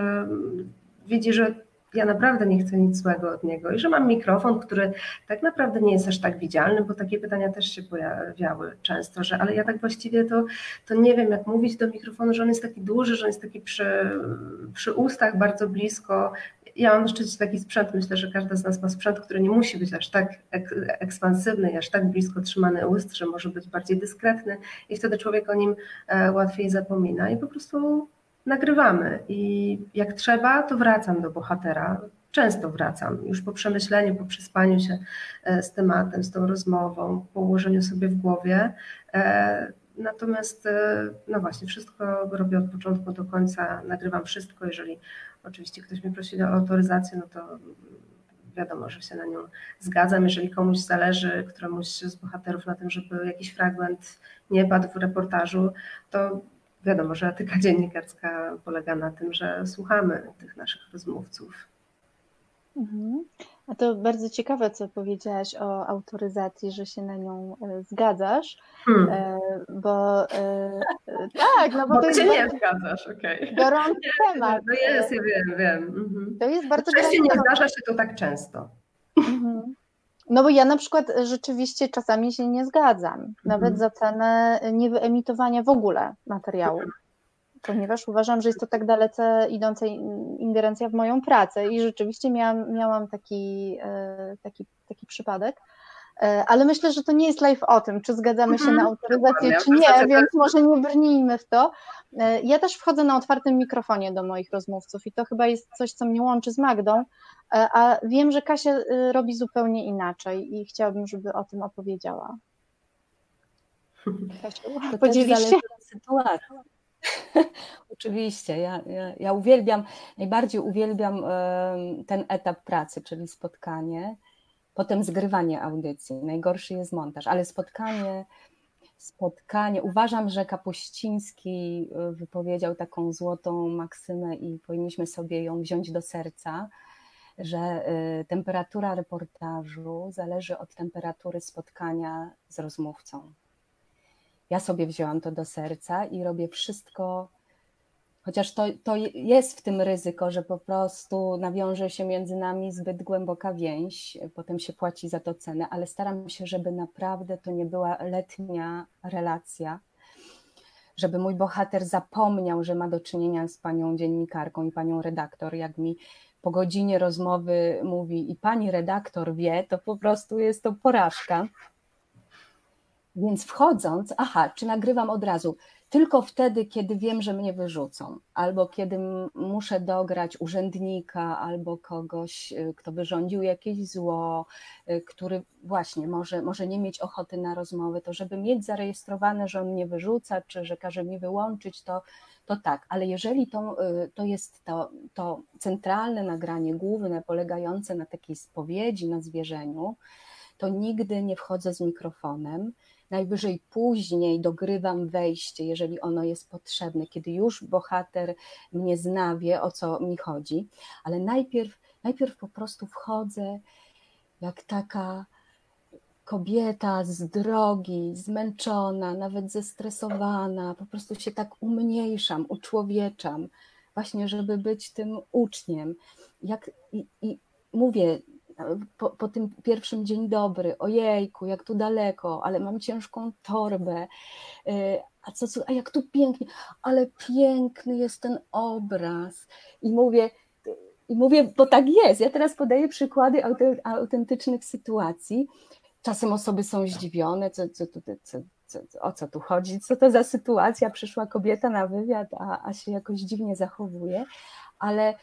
widzi, że ja naprawdę nie chcę nic złego od niego i że mam mikrofon, który tak naprawdę nie jest aż tak widzialny, bo takie pytania też się pojawiały często, że ale ja tak właściwie to, to nie wiem, jak mówić do mikrofonu, że on jest taki duży, że on jest taki przy, przy ustach, bardzo blisko. Ja mam na szczęście taki sprzęt, myślę, że każda z nas ma sprzęt, który nie musi być aż tak ekspansywny i aż tak blisko trzymany ust, że może być bardziej dyskretny i wtedy człowiek o nim e, łatwiej zapomina i po prostu nagrywamy i jak trzeba, to wracam do bohatera. Często wracam, już po przemyśleniu, po przespaniu się e, z tematem, z tą rozmową, po ułożeniu sobie w głowie. Natomiast, e, no właśnie, wszystko robię od początku do końca, nagrywam wszystko. Jeżeli oczywiście ktoś mnie prosi o autoryzację, no to wiadomo, że się na nią zgadzam. Jeżeli komuś zależy, któremuś z bohaterów na tym, żeby jakiś fragment nie padł w reportażu, to wiadomo, że etyka dziennikarska polega na tym, że słuchamy tych naszych rozmówców. Mhm. A to bardzo ciekawe, co powiedziałaś o autoryzacji, że się na nią e, zgadzasz, hmm. E, bo e, tak, no bo, bo to jest nie zgadzasz, okej. Okay. Gorący temat. No jest, ja wiem, wiem. Mhm. To jest bardzo Oczywiście nie zdarza się to tak często. Mhm. No bo ja na przykład rzeczywiście czasami się nie zgadzam, nawet mhm. za cenę niewyemitowania w ogóle materiału, ponieważ uważam, że jest to tak dalece idąca ingerencja w moją pracę i rzeczywiście miałam, miałam taki, e, taki, taki przypadek. E, ale myślę, że to nie jest live o tym, czy zgadzamy się na mhm. autoryzację, czy nie, więc może nie brnijmy w to. E, ja też wchodzę na otwartym mikrofonie do moich rozmówców i to chyba jest coś, co mnie łączy z Magdą, a wiem, że Kasia robi zupełnie inaczej i chciałabym, żeby o tym opowiedziała. Kasiu, podzielisz się? sytuacji. Oczywiście, ja, ja, ja, uwielbiam, najbardziej uwielbiam ten etap pracy, czyli spotkanie, potem zgrywanie audycji. Najgorszy jest montaż, ale spotkanie, spotkanie. Uważam, że Kapuściński y, wypowiedział taką złotą maksymę i powinniśmy sobie ją wziąć do serca że y, temperatura reportażu zależy od temperatury spotkania z rozmówcą. Ja sobie wzięłam to do serca i robię wszystko, chociaż to, to jest w tym ryzyko, że po prostu nawiąże się między nami zbyt głęboka więź, potem się płaci za to cenę, ale staram się, żeby naprawdę to nie była letnia relacja, żeby mój bohater zapomniał, że ma do czynienia z panią dziennikarką i panią redaktor, jak mi po godzinie rozmowy mówi i pani redaktor wie, to po prostu jest to porażka. Więc wchodząc, aha, czy nagrywam od razu? Tylko wtedy, kiedy wiem, że mnie wyrzucą, albo kiedy muszę dograć urzędnika, albo kogoś, y, kto wyrządził jakieś zło, y, który właśnie może, może nie mieć ochoty na rozmowy, to żeby mieć zarejestrowane, że on mnie wyrzuca, czy że każe mi wyłączyć, to, to tak. Ale jeżeli to, y, to jest to, to centralne nagranie, główne, polegające na takiej spowiedzi, na zwierzeniu, to nigdy nie wchodzę z mikrofonem Najwyżej później dogrywam wejście, jeżeli ono jest potrzebne, kiedy już bohater mnie zna, wie o co mi chodzi, ale najpierw, najpierw po prostu wchodzę jak taka kobieta z drogi, zmęczona, nawet zestresowana, po prostu się tak umniejszam, uczłowieczam, właśnie, żeby być tym uczniem. Jak, i, i mówię, po, po, tym pierwszym dzień dobry, ojejku, jak tu daleko, ale mam ciężką torbę, y, a, co, a jak tu pięknie, ale piękny jest ten obraz. I mówię, i mówię, bo tak jest. Ja teraz podaję przykłady autentycznych sytuacji. Czasem osoby są zdziwione, co, co, co, co, o co tu chodzi, co to za sytuacja, przyszła kobieta na wywiad, a, a się jakoś dziwnie zachowuje, ale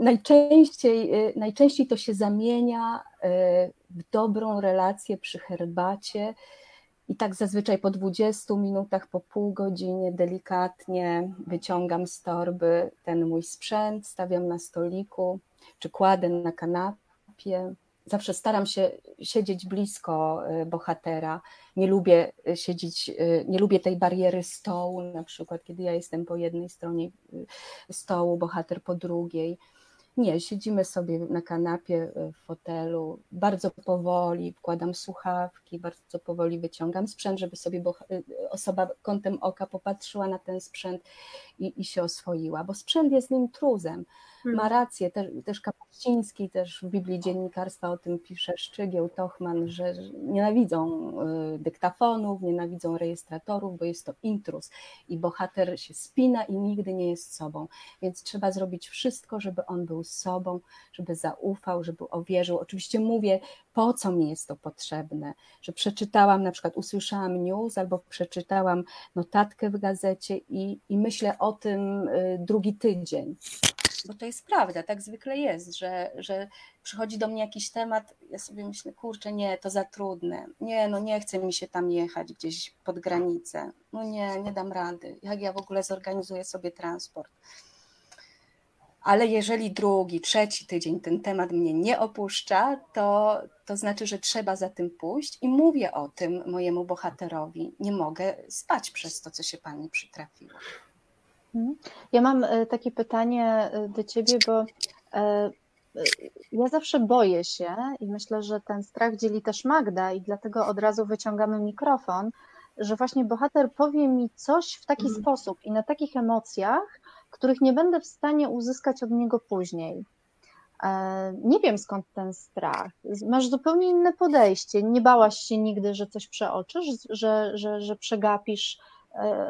najczęściej, y, najczęściej to się zamienia y, w dobrą relację przy herbacie. I tak zazwyczaj po 20 minutach, po pół godzinie delikatnie wyciągam z torby ten mój sprzęt, stawiam na stoliku, czy kładę na kanapie. Zawsze staram się siedzieć blisko y, bohatera. Nie lubię siedzieć, nie lubię tej bariery stołu, na przykład kiedy ja jestem po jednej stronie stołu, bohater po drugiej nie, siedzimy sobie na kanapie e, w fotelu, bardzo powoli wkładam słuchawki, bardzo powoli wyciągam sprzęt, żeby sobie e, osoba kątem oka popatrzyła na ten sprzęt i, i się oswoiła, bo sprzęt jest intruzem. Ma hmm. rację, też, też Kapuściński, też w Biblii Dziennikarstwa o tym pisze Szczygieł, Tochman, że nienawidzą y, dyktafonów, nienawidzą rejestratorów, bo jest to intruz i bohater się spina i nigdy nie jest sobą, więc trzeba zrobić wszystko, żeby on był sobą, żeby zaufał, żeby uwierzył. Oczywiście mówię, po co mi jest to potrzebne, że przeczytałam, na przykład usłyszałam news albo przeczytałam notatkę w gazecie i, i myślę o tym y, drugi tydzień bo to jest prawda, tak zwykle jest, że, że przychodzi do mnie jakiś temat, ja sobie myślę, kurczę, nie, to za trudne, nie, no nie chce mi się tam jechać gdzieś pod granicę, no nie, nie dam rady, jak ja w ogóle zorganizuję sobie transport. Ale jeżeli drugi, trzeci tydzień ten temat mnie nie opuszcza, to, to znaczy, że trzeba za tym pójść i mówię o tym mojemu bohaterowi. Nie mogę spać przez to, co się pani przytrafiło. Mhm. Ja mam e, takie pytanie e, do ciebie, bo e, ja zawsze boję się i myślę, że ten strach dzieli też Magda i dlatego od razu wyciągamy mikrofon, że właśnie bohater powie mi coś w taki mhm. sposób i na takich emocjach, których nie będę w stanie uzyskać od niego później. Nie wiem skąd ten strach. Masz zupełnie inne podejście. Nie bałaś się nigdy, że coś przeoczysz, że, że, że przegapisz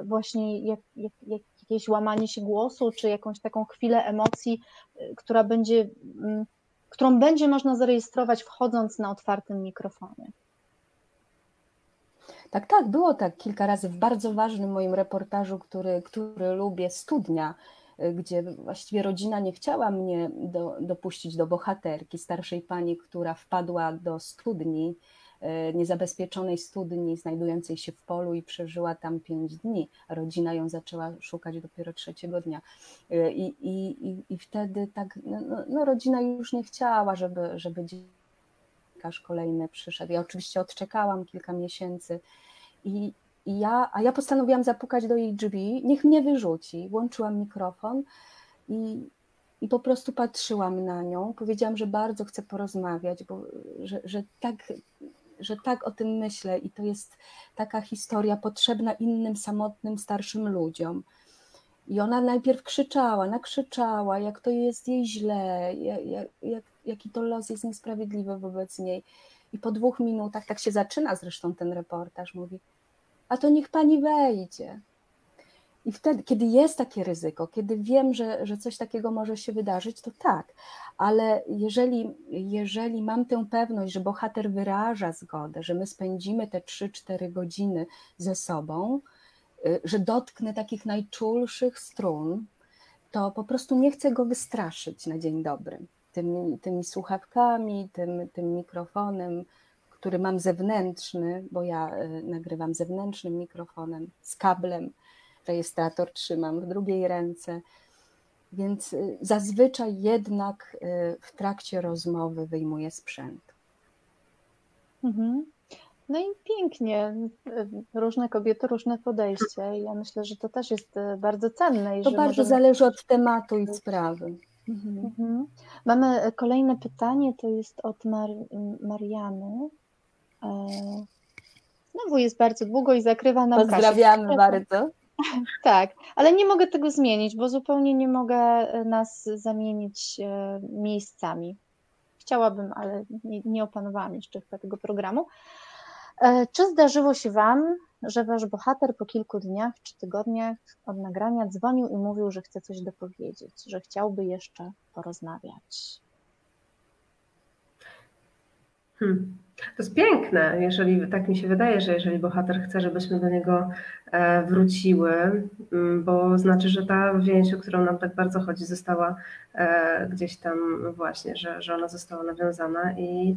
właśnie jak, jak, jak, jakieś łamanie się głosu, czy jakąś taką chwilę emocji, y, która będzie, mm, którą będzie można zarejestrować wchodząc na otwartym mikrofonie. Tak, tak, było tak kilka razy w bardzo ważnym moim reportażu, który, który lubię, Studnia, y, gdzie właściwie rodzina nie chciała mnie do, dopuścić do bohaterki, starszej pani, która wpadła do studni niezabezpieczonej studni znajdującej się w polu i przeżyła tam pięć dni. Rodzina ją zaczęła szukać dopiero trzeciego dnia. E, I, i, i wtedy tak, no, no, no rodzina już nie chciała, żeby, żeby dziennikarz kolejny przyszedł. Ja oczywiście odczekałam kilka miesięcy i, i ja, a ja postanowiłam zapukać do jej drzwi, niech mnie wyrzuci. Włączyłam mikrofon i, i po prostu patrzyłam na nią. Powiedziałam, że bardzo chcę porozmawiać, bo że, że tak że tak o tym myślę i to jest taka historia potrzebna innym samotnym starszym ludziom. I ona najpierw krzyczała, nakrzyczała, jak to jest jej źle, jak, jak, jaki to los jest niesprawiedliwy wobec niej. I po dwóch minutach, tak się zaczyna zresztą ten reportaż, mówi: A to niech pani wejdzie. I wtedy, kiedy jest takie ryzyko, kiedy wiem, że, że coś takiego może się wydarzyć, to tak, ale jeżeli, jeżeli mam tę pewność, że bohater wyraża zgodę, że my spędzimy te 3-4 godziny ze sobą, y, że dotknę takich najczulszych strun, to po prostu nie chcę go wystraszyć na dzień dobry. Tymi, tymi słuchawkami, tym, tym mikrofonem, który mam zewnętrzny, bo ja y, nagrywam zewnętrznym mikrofonem z kablem rejestrator trzymam w drugiej ręce. Więc y, zazwyczaj jednak y, w trakcie rozmowy wyjmuję sprzęt. Mhm. No i pięknie. Różne kobiety, różne podejście. Ja myślę, że to też jest y, bardzo cenne. to bardzo możemy... zależy od tematu i sprawy. Mhm. Mhm. Mamy kolejne pytanie, to jest od Mar Mariany. E, znowu jest bardzo długo i zakrywa nam Pozdrawiamy bardzo. Tak, ale nie mogę tego zmienić, bo zupełnie nie mogę e, nas zamienić e, miejscami. Chciałabym, ale nie, nie opanowałam jeszcze tego programu. E, czy zdarzyło się Wam, że Wasz bohater po kilku dniach czy tygodniach od nagrania dzwonił i mówił, że chce coś dopowiedzieć, że chciałby jeszcze porozmawiać? Hmm. To jest piękne, jeżeli tak mi się wydaje, że jeżeli bohater chce, żebyśmy do niego e, wróciły, mm, bo znaczy, że ta więź, o którą nam tak bardzo chodzi, została e, gdzieś tam właśnie, że, że ona została nawiązana i,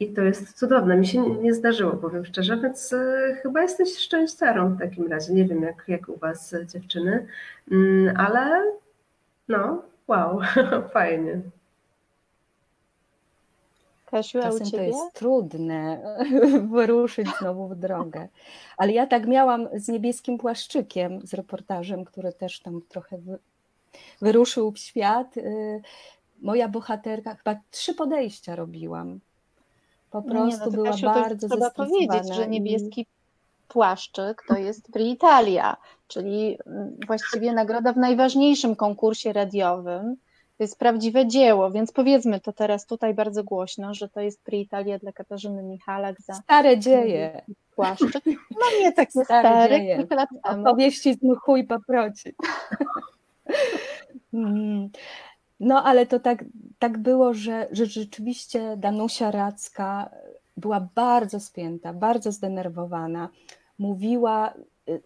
i to jest cudowne. Mi się nie zdarzyło, powiem szczerze, więc e, chyba jesteś szczęściarą w takim razie. Nie wiem, jak, jak u Was dziewczyny, mm, ale no, wow, fajnie. Kasiu, Czasem to jest trudne wyruszyć znowu w drogę. Ale ja tak miałam z niebieskim płaszczykiem, z reportażem, który też tam trochę wyruszył w świat. Y, moja bohaterka, chyba trzy podejścia robiłam. Po prostu no nie, no była Kasiu, bardzo Trzeba powiedzieć, że niebieski płaszczyk to jest Italia, czyli mm, właściwie nagroda w najważniejszym konkursie radiowym to jest prawdziwe dzieło, więc powiedzmy to teraz tutaj bardzo głośno, że to jest Italia dla Katarzyny Michalak za stare dzieje. Płaszczyk. No nie takie stare, stare dzieje. lat temu. Opowieści z mchu i paproci. Mm. No ale to tak, tak było, że, że rzeczywiście Danusia Radzka była bardzo spięta, bardzo zdenerwowana. Mówiła y,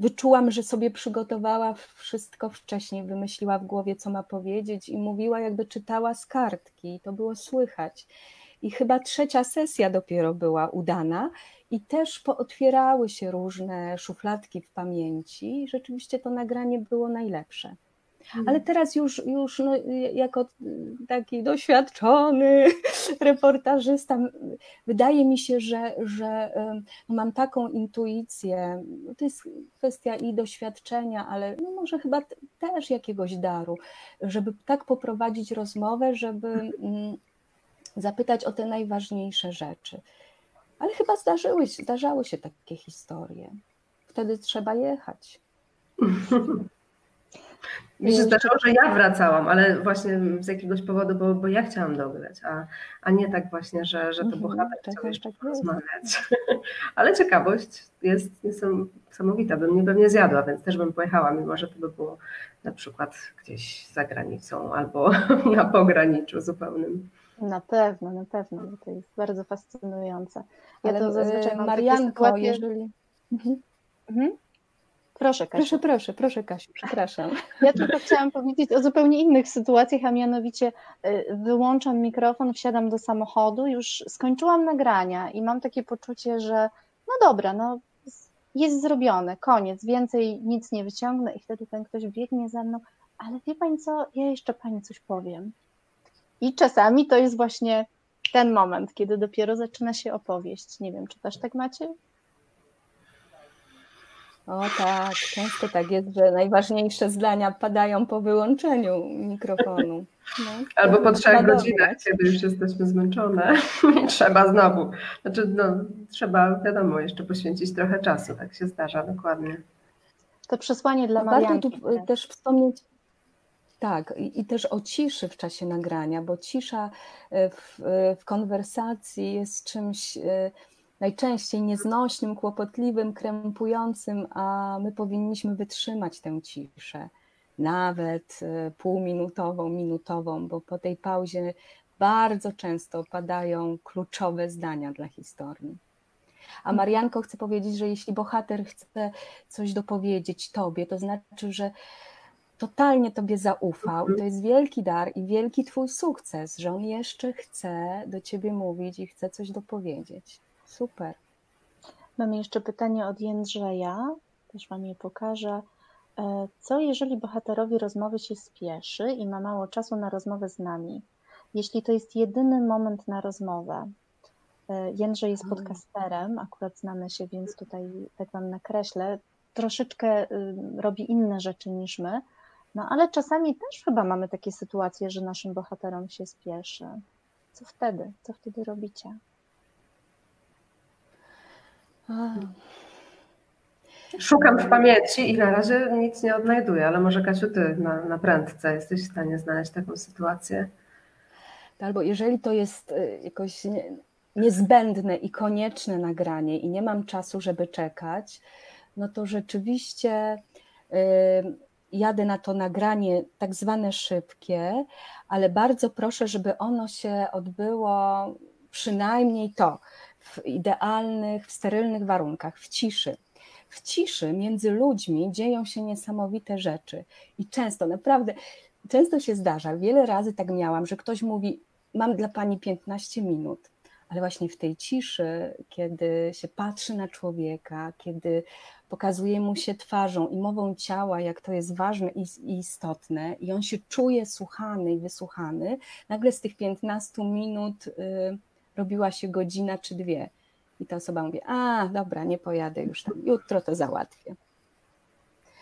wyczułam, że sobie przygotowała wszystko wcześniej, wymyśliła w głowie, co ma powiedzieć i mówiła, jakby czytała z kartki. To było słychać. I chyba trzecia sesja dopiero była udana, i też pootwierały się różne szufladki w pamięci. I rzeczywiście to nagranie było najlepsze. Mhm. Ale teraz już, już no, jako taki doświadczony reportażysta, wydaje mi się, że, że no, mam taką intuicję. No, to jest kwestia i doświadczenia, ale no może chyba też jakiegoś daru, żeby tak poprowadzić rozmowę, żeby mm, zapytać o te najważniejsze rzeczy. Ale chyba zdarzyły, zdarzały się takie historie. Wtedy trzeba jechać. Mi się zdarzyło, że ja wracałam, ale właśnie z jakiegoś powodu, bo, bo ja chciałam dograć, a, a nie tak właśnie, że, że to mhm, bohater chciał jeszcze tak porozmawiać. ale ciekawość jest niesamowita, bym mnie pewnie zjadła, więc też bym pojechała, mimo że to by było na przykład gdzieś za granicą albo na pograniczu zupełnym. Na pewno, na pewno, to jest bardzo fascynujące. Ja ale to zazwyczaj mam Marianko, jeżeli... Mhm. Mhm. Proszę, Kasiu. Proszę, proszę, proszę, Kasiu, przepraszam. Ja tylko chciałam powiedzieć o zupełnie innych sytuacjach, a mianowicie y, wyłączam mikrofon, wsiadam do samochodu, już skończyłam nagrania i mam takie poczucie, że no dobra, no jest zrobione, koniec, więcej nic nie wyciągnę i wtedy ten ktoś biegnie za mną, ale wie Pani co, ja jeszcze Pani coś powiem. I czasami to jest właśnie ten moment, kiedy dopiero zaczyna się opowieść. Nie wiem, czy też tak macie? O tak, często tak jest, że najważniejsze zdania padają po wyłączeniu mikrofonu. No, Albo po trzech godzinach, kiedy już jesteśmy zmęczone trzeba znowu. Znaczy, no, trzeba, wiadomo, jeszcze poświęcić trochę czasu, tak się zdarza, dokładnie. To przesłanie dla no Marianki. Warto tu też wspomnieć, tak, i, i, też o ciszy w czasie nagrania, bo cisza e, w, e, w konwersacji jest czymś najczęściej nieznośnym, kłopotliwym, krępującym, a my powinniśmy wytrzymać tę ciszę, nawet półminutową, minutową, bo po tej pauzie bardzo często padają kluczowe zdania dla historii. A Marianko chce powiedzieć, że jeśli bohater chce coś dopowiedzieć tobie, to znaczy, że totalnie Tobie zaufał i to jest wielki dar i wielki Twój sukces, że on jeszcze chce do Ciebie mówić i chce coś dopowiedzieć. Super. Mamy jeszcze pytanie od Jędrzeja, też Wam je pokażę. E, co jeżeli bohaterowi rozmowy się spieszy i ma mało czasu na rozmowę z nami? Jeśli to jest jedyny moment na rozmowę, e, Jędrzej jest podcasterem, akurat znamy się, więc tutaj tak Wam nakreślę, troszeczkę y, robi inne rzeczy niż my, no ale czasami też chyba mamy takie sytuacje, że naszym bohaterom się spieszy. Co wtedy? Co wtedy robicie? Szukam w pamięci i na razie nic nie odnajduję, ale może Kasiu, ty na, na prędce jesteś w stanie znaleźć taką sytuację. Albo jeżeli to jest y, jakoś niezbędne i konieczne nagranie i nie mam czasu, żeby czekać, no to rzeczywiście jadę na to nagranie tak zwane szybkie, ale bardzo proszę, żeby ono się odbyło przynajmniej to w idealnych, w sterylnych warunkach, w ciszy. W ciszy między ludźmi dzieją się niesamowite rzeczy i często, naprawdę, często się zdarza, wiele razy tak miałam, że ktoś mówi: Mam dla pani 15 minut, ale właśnie w tej ciszy, kiedy się patrzy na człowieka, kiedy pokazuje mu się twarzą i mową ciała, jak to jest ważne i istotne, i on się czuje słuchany i wysłuchany, nagle z tych 15 minut y, robiła się godzina czy dwie. I ta osoba mówi: A, dobra, nie pojadę już tam, jutro to załatwię.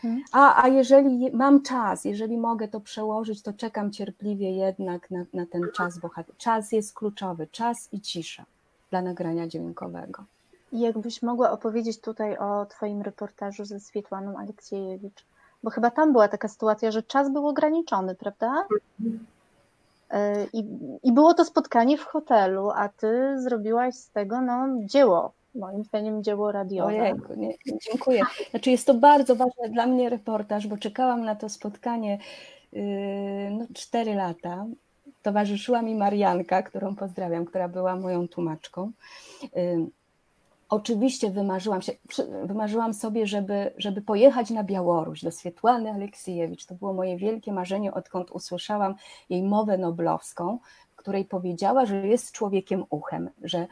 Hmm. A, a jeżeli mam czas, jeżeli mogę to przełożyć, to czekam cierpliwie jednak na, na ten czas bohater. Czas jest kluczowy, czas i cisza dla nagrania dźwiękowego. Jakbyś mogła opowiedzieć tutaj o Twoim reportażu ze Swietłaną Aleksiejewicz, bo chyba tam była taka sytuacja, że czas był ograniczony, prawda? E, I, I było to spotkanie w hotelu, a Ty zrobiłaś z tego no, dzieło, moim zdaniem dzieło radiowe. Ojejku, nie, dziękuję. Znaczy jest to bardzo ważny dla mnie reportaż, bo czekałam na to spotkanie yy, no, 4 lata. Towarzyszyła mi Marianka, którą pozdrawiam, która była moją tłumaczką. Yy, Oczywiście wymarzyłam, się, wymarzyłam sobie, żeby, żeby pojechać na Białoruś do Swietłany Aleksiejewicz. To było moje wielkie marzenie, odkąd usłyszałam jej mowę noblowską, w której powiedziała, że jest człowiekiem uchem, że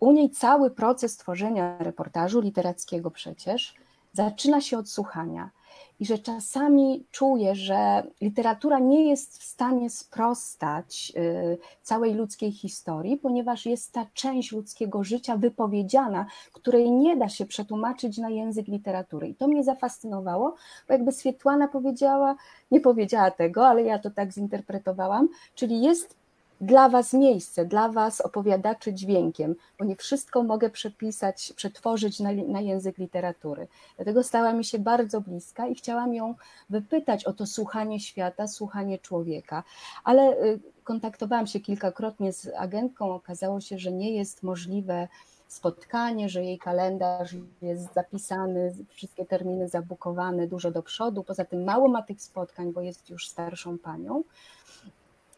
u niej cały proces tworzenia reportażu literackiego przecież zaczyna się od słuchania i że czasami czuję, że literatura nie jest w stanie sprostać y, całej ludzkiej historii, ponieważ jest ta część ludzkiego życia wypowiedziana, której nie da się przetłumaczyć na język literatury. I to mnie zafascynowało, bo jakby Swietłana powiedziała, nie powiedziała tego, ale ja to tak zinterpretowałam, czyli jest dla Was miejsce, dla Was opowiadaczy dźwiękiem, bo nie wszystko mogę przepisać, przetworzyć na, na, język literatury. Dlatego stała mi się bardzo bliska i chciałam ją wypytać o to słuchanie świata, słuchanie człowieka. Ale y, kontaktowałam się kilkakrotnie z agentką, okazało się, że nie jest możliwe spotkanie, że jej kalendarz jest zapisany, wszystkie terminy zabukowane dużo do przodu. Poza tym mało ma tych spotkań, bo jest już starszą panią.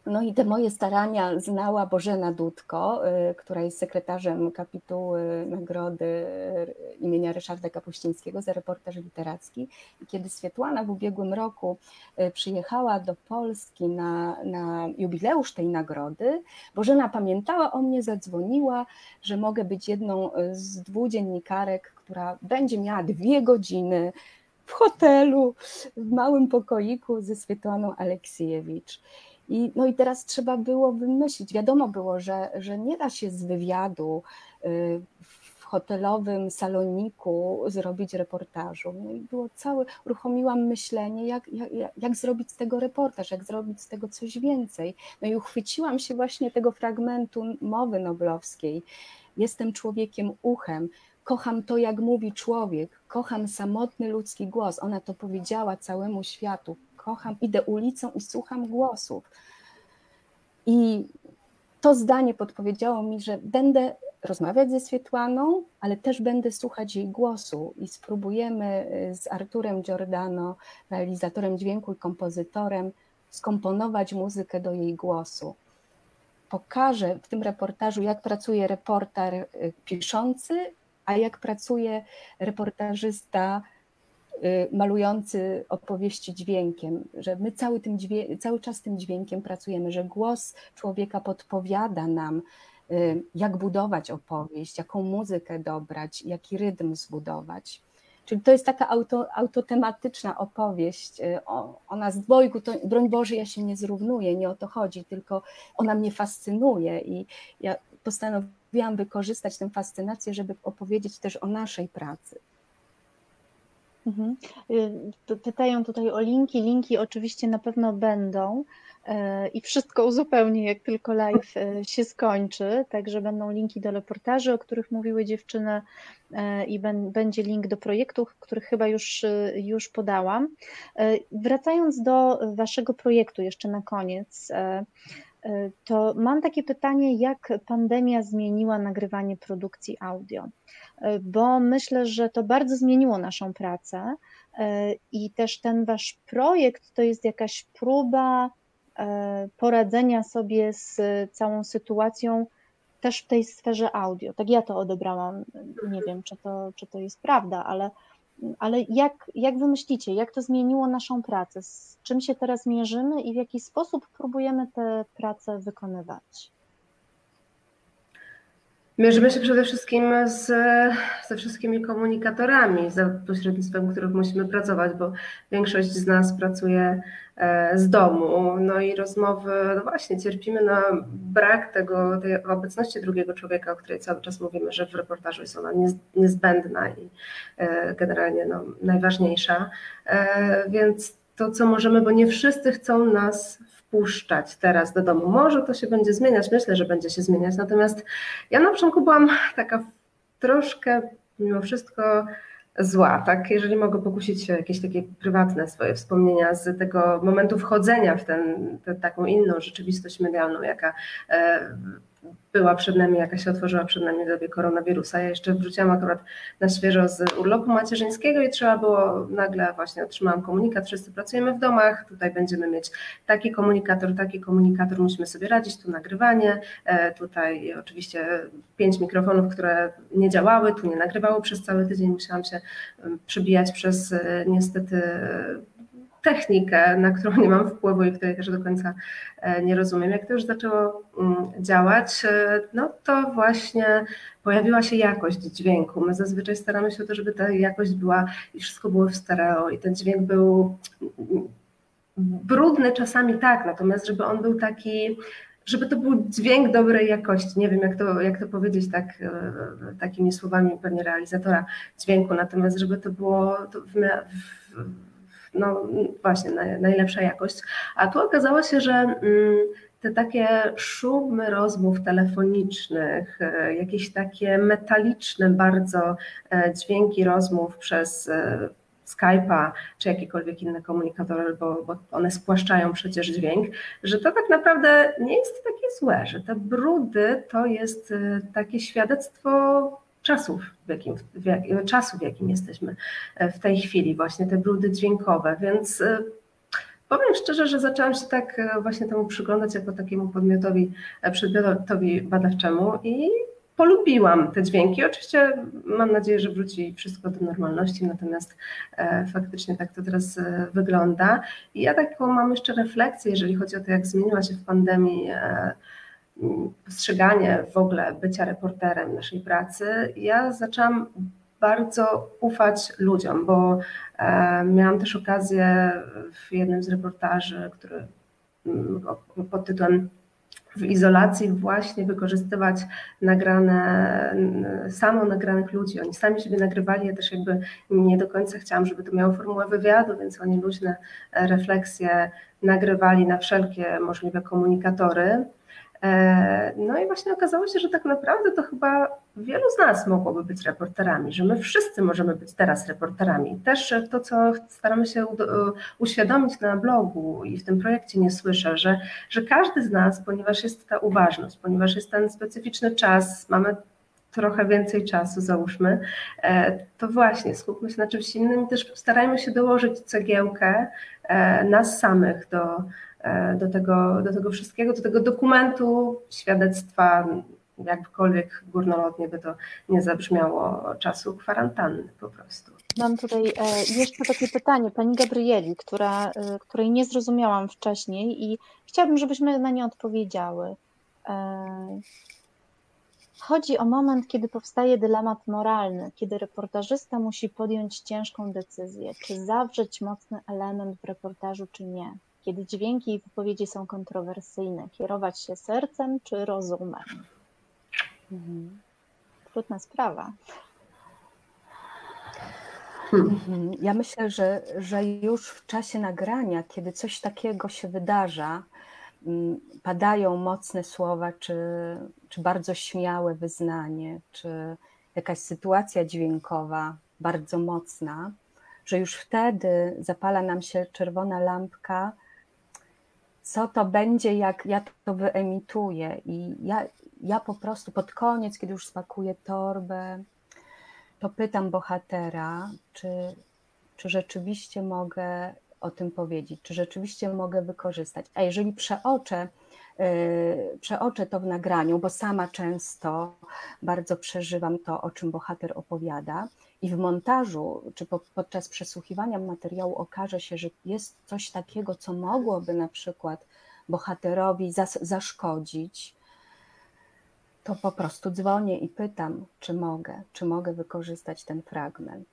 No i te moje starania znała Bożena Dudko, y, która jest sekretarzem kapituły nagrody y, imienia Ryszarda Kapuścińskiego za reportaż literacki. I kiedy Swietłana w ubiegłym roku y, przyjechała do Polski na, na jubileusz tej nagrody, Bożena pamiętała o mnie, zadzwoniła, że mogę być jedną z dwóch dziennikarek, która będzie miała dwie godziny w hotelu, w małym pokoiku ze Swietłaną Aleksiejewicz. I, no i teraz trzeba było wymyślić. Wiadomo było, że, że nie da się z wywiadu y, w hotelowym saloniku zrobić reportażu. No i było całe, uruchomiłam myślenie, jak, jak, jak zrobić z tego reportaż, jak zrobić z tego coś więcej. No i uchwyciłam się właśnie tego fragmentu mowy noblowskiej. Jestem człowiekiem uchem, kocham to, jak mówi człowiek, kocham samotny ludzki głos. Ona to powiedziała całemu światu. Kocham, idę ulicą i słucham głosów. I to zdanie podpowiedziało mi, że będę rozmawiać ze Swietłaną, ale też będę słuchać jej głosu i spróbujemy y, z Arturem Giordano, realizatorem dźwięku i kompozytorem, skomponować muzykę do jej głosu. Pokażę w tym reportażu, jak pracuje reporter y, piszący, a jak pracuje reportażysta malujący opowieści dźwiękiem, że my cały, tym dźwię- cały czas tym dźwiękiem pracujemy, że głos człowieka podpowiada nam, Y, jak budować opowieść, jaką muzykę dobrać, jaki rytm zbudować. Czyli to jest taka auto, autotematyczna opowieść. Y, ona z dwojgu, to broń Boże, ja się nie zrównuję, nie o to chodzi, tylko ona mnie fascynuje i ja postanowiłam wykorzystać tę fascynację, żeby opowiedzieć też o naszej pracy. Mhm. Y, pytają tutaj o linki. Linki oczywiście na pewno będą. E, i wszystko uzupełni, jak tylko live e, się skończy. Także będą linki do reportaży, o których mówiły dziewczyny, i będzie link do projektów, których chyba już, już podałam. Wracając do Waszego projektu, jeszcze na koniec, to mam takie pytanie, jak pandemia zmieniła nagrywanie produkcji audio? Bo myślę, że to bardzo zmieniło naszą pracę i też ten Wasz projekt to jest jakaś próba E, poradzenia sobie z całą sytuacją też w tej sferze audio. Tak ja to odebrałam. Nie wiem, czy to, czy to jest prawda, ale, ale jak, jak wy myślicie, jak to zmieniło naszą pracę? Z czym się teraz mierzymy i w jaki sposób próbujemy tę pracę wykonywać? Mierzymy się przede wszystkim z, ze wszystkimi komunikatorami, za pośrednictwem których musimy pracować, bo większość z nas pracuje e, z domu. No i rozmowy, no właśnie, cierpimy na brak tego, tej obecności drugiego człowieka, o której cały czas mówimy, że w reportażu jest ona niezbędna i e, generalnie no, najważniejsza. E, więc to, co możemy, bo nie wszyscy chcą nas wpuszczać teraz do domu. Może to się będzie zmieniać, myślę, że będzie się zmieniać. Natomiast ja na początku byłam taka troszkę mimo wszystko zła, tak? Jeżeli mogę pokusić się o jakieś takie prywatne swoje wspomnienia z tego momentu wchodzenia w ten, tę taką inną rzeczywistość medialną, jaka e, była przed nami, jaka się otworzyła przed nami w dobie koronawirusa. Ja jeszcze wróciłam akurat na świeżo z urlopu macierzyńskiego i trzeba było, nagle właśnie otrzymałam komunikat, wszyscy pracujemy w domach, tutaj będziemy mieć taki komunikator, taki komunikator, musimy sobie radzić, tu nagrywanie, e, tutaj oczywiście pięć mikrofonów, które nie działały, tu nie nagrywało przez cały tydzień, musiałam się przebijać przez e, niestety technikę, na którą nie mam wpływu i której też do końca e, nie rozumiem. Jak to już zaczęło mm, działać, e, no to właśnie pojawiła się jakość dźwięku. My zazwyczaj staramy się o to, żeby ta jakość była i wszystko było w stereo i ten dźwięk był mm, brudny czasami tak, natomiast żeby on był taki żeby to był dźwięk dobrej jakości. Nie wiem, jak to, jak to powiedzieć tak, e, takimi słowami pewnie realizatora dźwięku, natomiast żeby to było w, w, no właśnie najlepsza jakość. A tu okazało się, że mm, te takie szumy rozmów telefonicznych, e, jakieś takie metaliczne bardzo e, dźwięki rozmów przez e, Skype'a czy jakikolwiek inny komunikator, bo, bo one spłaszczają przecież dźwięk, że to tak naprawdę nie jest takie złe, że te brudy to jest takie świadectwo czasów, w jakim, w jak, czasu, w jakim jesteśmy e, w tej chwili, właśnie te brudy dźwiękowe, więc e, powiem szczerze, że zaczęłam się tak e, właśnie temu przyglądać jako takiemu podmiotowi, przedmiotowi badawczemu i polubiłam te dźwięki. Oczywiście mam nadzieję, że wróci wszystko do normalności, natomiast faktycznie tak to teraz wygląda. I ja taką mam jeszcze refleksję, jeżeli chodzi o to, jak zmieniła się w pandemii postrzeganie w ogóle bycia reporterem naszej pracy, ja zaczęłam bardzo ufać ludziom, bo e, miałam też okazję w jednym z reportaży, który mm, pod tytułem w izolacji właśnie wykorzystywać nagrane, samo nagranych ludzi. Oni sami siebie nagrywali, ja też jakby nie do końca chciałam, żeby to miało formułę wywiadu, więc oni luźne refleksje nagrywali na wszelkie możliwe komunikatory. E, no i właśnie okazało się, że tak naprawdę to chyba wielu z nas mogłoby być reporterami, że my wszyscy możemy być teraz reporterami. Też to, co staramy się uświadomić na blogu i w tym projekcie nie słyszę, że, że każdy z nas, ponieważ jest ta uważność, ponieważ jest ten specyficzny czas, mamy trochę więcej czasu, załóżmy, e, to właśnie skupmy się na czymś innym i też starajmy się dołożyć cegiełkę e, nas samych do, do tego, do tego wszystkiego, do tego dokumentu, świadectwa, jakkolwiek górnolotnie by to nie zabrzmiało, czasu kwarantanny po prostu. Mam tutaj e, jeszcze takie pytanie pani Gabrieli, która, e, której nie zrozumiałam wcześniej i chciałabym, żebyśmy na nie odpowiedziały. Chodzi o moment, kiedy powstaje dylemat moralny, kiedy reportażysta musi podjąć ciężką decyzję, czy zawrzeć mocny element w reportażu, czy nie kiedy dźwięki i wypowiedzi są kontrowersyjne, kierować się sercem czy rozumem? Mhm. Trudna sprawa. Mhm. Ja myślę, że, że już w czasie nagrania, kiedy coś takiego się wydarza, mm, padają mocne słowa, czy, czy bardzo śmiałe wyznanie, czy jakaś sytuacja dźwiękowa bardzo mocna, że już wtedy zapala nam się czerwona lampka co to będzie, jak ja to wyemituję. I ja, ja po prostu pod koniec, kiedy już spakuję torbę, to pytam bohatera, czy, czy rzeczywiście mogę o tym powiedzieć, czy rzeczywiście mogę wykorzystać. A jeżeli przeoczę, yy, przeoczę to w nagraniu, bo sama często bardzo przeżywam to, o czym bohater opowiada, i w montażu czy po, podczas przesłuchiwania materiału okaże się, że jest coś takiego, co mogłoby na przykład bohaterowi zas, zaszkodzić, to po prostu dzwonię i pytam, czy mogę, czy mogę wykorzystać ten fragment.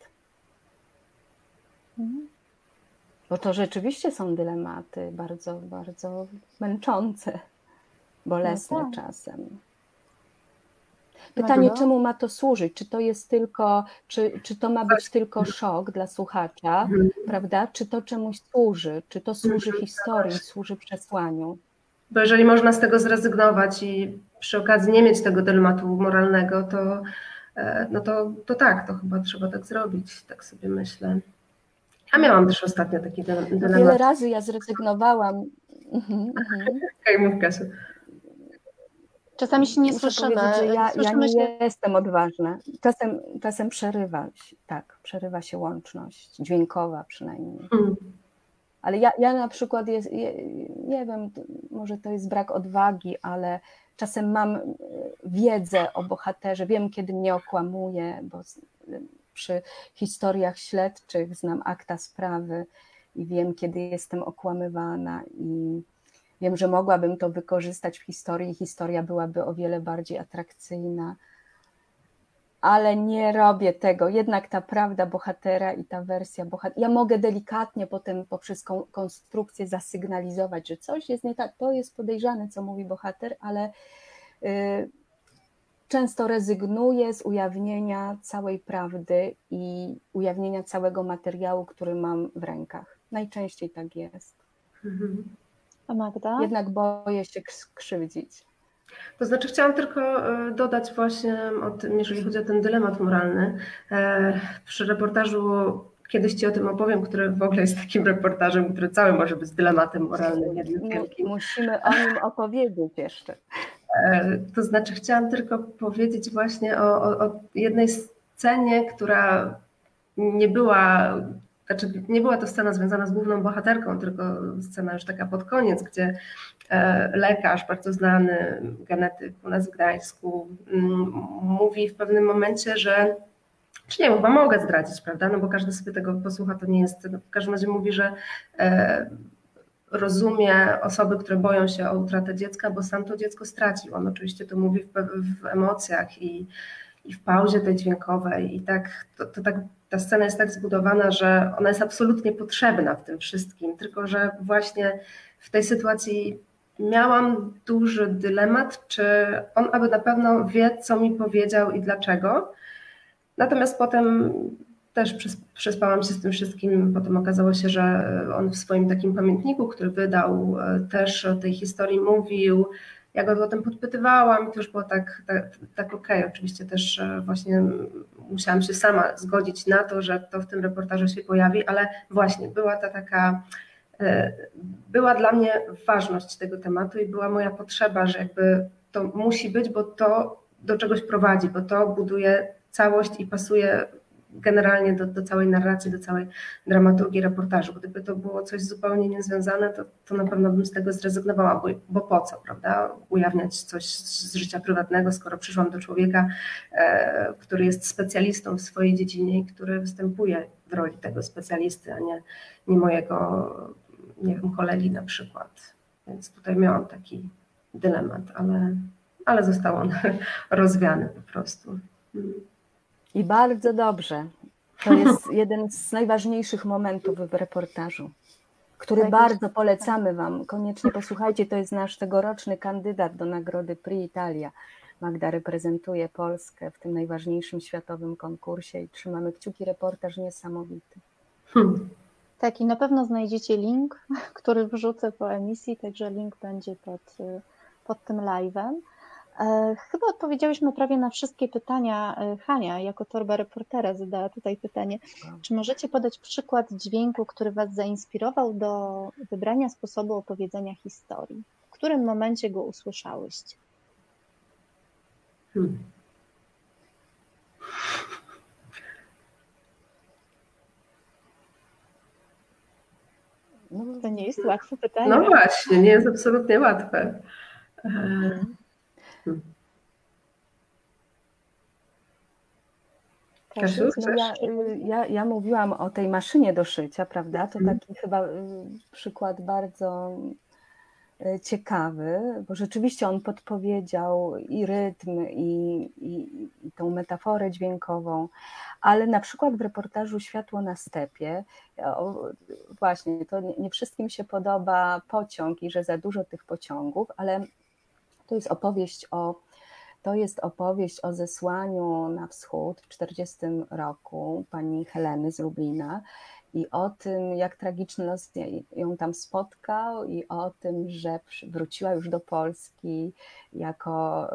Mhm. Bo to rzeczywiście są dylematy bardzo, bardzo męczące, bolesne no tak. czasem. Pytanie, czemu ma to służyć? Czy to jest tylko, czy, czy to ma być tylko szok dla słuchacza, mhm. prawda? Czy to czemuś służy? Czy to służy mhm. historii, służy przesłaniu? Bo jeżeli można z tego zrezygnować i przy okazji nie mieć tego dylematu moralnego, to, e, no to, to tak, to chyba trzeba tak zrobić, tak sobie myślę. A miałam też ostatnio taki dylemat. Wiele razy ja zrezygnowałam. Mhm, mhm. Okej, mów Kasiu. Czasami się nie Muszę słyszymy. Że ja, ja nie się... jestem odważna. Czasem, czasem przerywa, tak, przerywa się łączność, dźwiękowa przynajmniej. Mm. Ale ja, ja na przykład, jest, nie wiem, może to jest brak odwagi, ale czasem mam wiedzę o bohaterze, wiem kiedy mnie okłamuje, bo przy historiach śledczych znam akta sprawy i wiem kiedy jestem okłamywana i Wiem, że mogłabym to wykorzystać w historii i historia byłaby o wiele bardziej atrakcyjna, ale nie robię tego. Jednak ta prawda bohatera i ta wersja bohatera. Ja mogę delikatnie potem poprzez konstrukcję zasygnalizować, że coś jest nie tak, to jest podejrzane, co mówi bohater, ale y, często rezygnuję z ujawnienia całej prawdy i ujawnienia całego materiału, który mam w rękach. Najczęściej tak jest. Mhm. A Magda? Jednak boję się skrzywdzić. To znaczy, chciałam tylko e, dodać właśnie o tym, jeżeli chodzi o ten dylemat moralny. E, przy reportażu kiedyś Ci o tym opowiem, który w ogóle jest takim reportażem, który cały może być dylematem moralnym jednym wielkim. Musimy o nim opowiedzieć jeszcze. E, to znaczy, chciałam tylko powiedzieć właśnie o, o, o jednej scenie, która nie była znaczy nie była to scena związana z główną bohaterką, tylko scena już taka pod koniec, gdzie e, lekarz, bardzo znany genetyk u nas w Gdańsku, mm, mówi w pewnym momencie, że czy nie, chyba mogę zdradzić, prawda? No bo każdy sobie tego posłucha, to nie jest. No w każdym razie mówi, że e, rozumie osoby, które boją się o utratę dziecka, bo sam to dziecko stracił. On oczywiście to mówi w, w emocjach i, i w pauzie tej dźwiękowej. I tak to, to tak ta scena jest tak zbudowana, że ona jest absolutnie potrzebna w tym wszystkim, tylko że właśnie w tej sytuacji miałam duży dylemat, czy on aby na pewno wie, co mi powiedział i dlaczego. Natomiast potem też przespałam się z tym wszystkim. Potem okazało się, że on w swoim takim pamiętniku, który wydał, e, też o tej historii mówił. Ja go o tym podpytywałam i to już było tak, tak, tak okej. Okay. Oczywiście też e, właśnie musiałam się sama zgodzić na to, że to w tym reportażu się pojawi, ale właśnie była ta taka E, była dla mnie ważność tego tematu i była moja potrzeba, że jakby to musi być, bo to do czegoś prowadzi, bo to buduje całość i pasuje generalnie do, do całej narracji, do całej dramaturgii reportażu. Gdyby to było coś zupełnie niezwiązane, to, to na pewno bym z tego zrezygnowała, bo, bo po co, prawda? Ujawniać coś z życia prywatnego, skoro przyszłam do człowieka, e, który jest specjalistą w swojej dziedzinie i który występuje w roli tego specjalisty, a nie, nie mojego nie wiem, kolegi na przykład. Więc tutaj miałam taki dylemat, ale, ale został on rozwiany po prostu. I bardzo dobrze. To jest jeden z najważniejszych momentów w reportażu, który tak bardzo polecamy Wam. Koniecznie posłuchajcie, to jest nasz tegoroczny kandydat do nagrody Pri Italia. Magda reprezentuje Polskę w tym najważniejszym światowym konkursie i trzymamy kciuki, reportaż niesamowity. Hmm. Tak, i na pewno znajdziecie link, który wrzucę po emisji, także link będzie pod, pod tym live'em. E, chyba odpowiedziałyśmy prawie na wszystkie pytania. E, Hania, jako torba reportera, zadała tutaj pytanie. Czy możecie podać przykład dźwięku, który Was zainspirował do wybrania sposobu opowiedzenia historii? W którym momencie go usłyszałyście? Hmm. No, to nie jest łatwe pytanie. No właśnie, nie jest absolutnie łatwe. Hmm. Kasiu, no ja, ja, ja mówiłam o tej maszynie do szycia, prawda? To mhm. taki chyba y, przykład bardzo y, ciekawy, bo rzeczywiście on podpowiedział i rytm, i, i, i tą metaforę dźwiękową, ale na przykład w reportażu Światło na stepie, o, właśnie, to nie, nie wszystkim się podoba pociąg i że za dużo tych pociągów, ale to jest opowieść o to jest opowieść o zesłaniu na wschód w 40 roku pani Heleny z Lublina i o tym, jak tragiczny los ją tam spotkał, i o tym, że wróciła już do Polski jako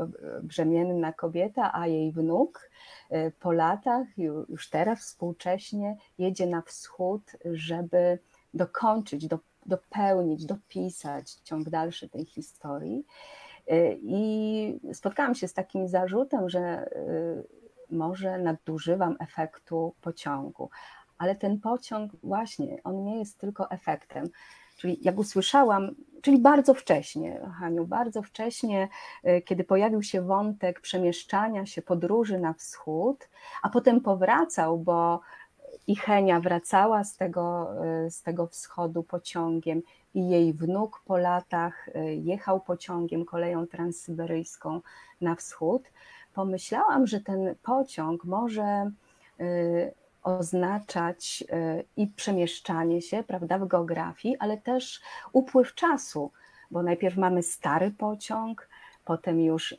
brzemienna kobieta, a jej wnuk y, po latach, już teraz współcześnie, jedzie na wschód, żeby dokończyć, dopełnić, dopisać ciąg dalszy tej historii. Y, I spotkałam się z takim zarzutem, że y, może nadużywam efektu pociągu, ale ten pociąg właśnie, on nie jest tylko efektem. Czyli jak usłyszałam, czyli bardzo wcześnie, Haniu, bardzo wcześnie, y, kiedy pojawił się wątek przemieszczania się, podróży na wschód, a potem powracał, bo i Henia wracała z tego, z tego wschodu pociągiem i jej wnuk po latach y, jechał pociągiem koleją transsyberyjską na wschód, pomyślałam, że ten pociąg może y, oznaczać y, i przemieszczanie się, prawda, w geografii, ale też upływ czasu, bo najpierw mamy stary pociąg, potem już y,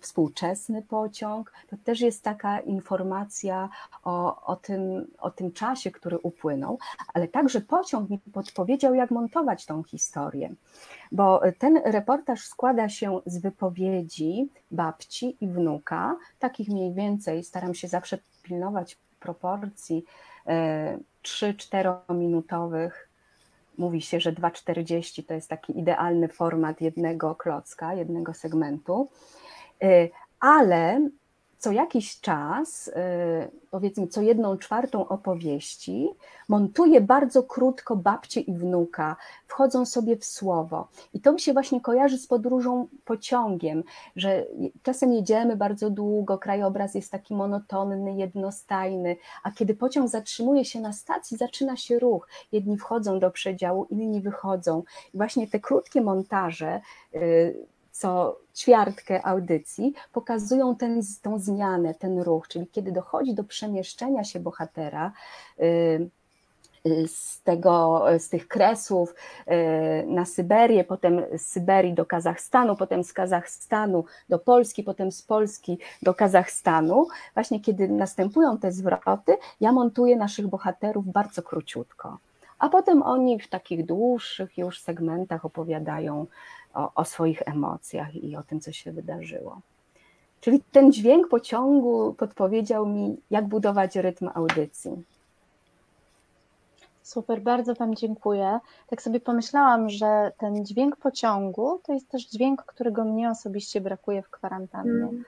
współczesny pociąg. To też jest taka informacja o, o, tym, o tym czasie, który upłynął, ale także pociąg mi podpowiedział, jak montować tą historię, bo ten reportaż składa się z wypowiedzi babci i wnuka, takich mniej więcej, staram się zawsze pilnować proporcji 3-4 y, minutowych mówi się, że 2,40 to jest taki idealny format jednego klocka, jednego segmentu, y, ale co jakiś czas, y, powiedzmy co jedną czwartą opowieści, montuje bardzo krótko babcie i wnuka, wchodzą sobie w słowo. I to mi się właśnie kojarzy z podróżą pociągiem, że czasem jedziemy bardzo długo, krajobraz jest taki monotonny, jednostajny, a kiedy pociąg zatrzymuje się na stacji, zaczyna się ruch. Jedni wchodzą do przedziału, inni wychodzą. I właśnie te krótkie montaże, y, co ćwiartkę audycji, pokazują ten, tą zmianę, ten ruch, czyli kiedy dochodzi do przemieszczenia się bohatera, y, y, z, tego, z tych kresów y, na Syberię, potem z Syberii do Kazachstanu, potem z Kazachstanu do Polski, potem z Polski do Kazachstanu. Właśnie kiedy następują te zwroty, ja montuję naszych bohaterów bardzo króciutko. A potem oni w takich dłuższych już segmentach opowiadają o, o swoich emocjach i o tym, co się wydarzyło. Czyli ten dźwięk pociągu podpowiedział mi, jak budować rytm audycji. Super, bardzo Wam dziękuję. Tak sobie pomyślałam, że ten dźwięk pociągu to jest też dźwięk, którego mnie osobiście brakuje w kwarantannie. Mm.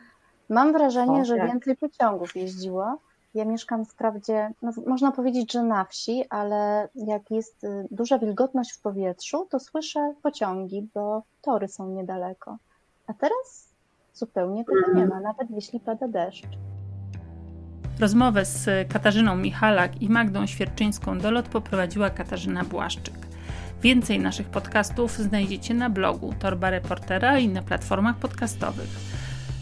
Mam wrażenie, o, że tak. więcej pociągów jeździło. Ja mieszkam wprawdzie, no, można powiedzieć, że na wsi, ale jak jest y, duża wilgotność w powietrzu, to słyszę pociągi, bo tory są niedaleko. A teraz zupełnie tego nie ma, nawet jeśli pada deszcz. Rozmowę z Katarzyną Michalak i Magdą Świerczyńską-Dolot poprowadziła Katarzyna Błaszczyk. Więcej naszych podcastów znajdziecie na blogu Torba Reportera i na platformach podcastowych.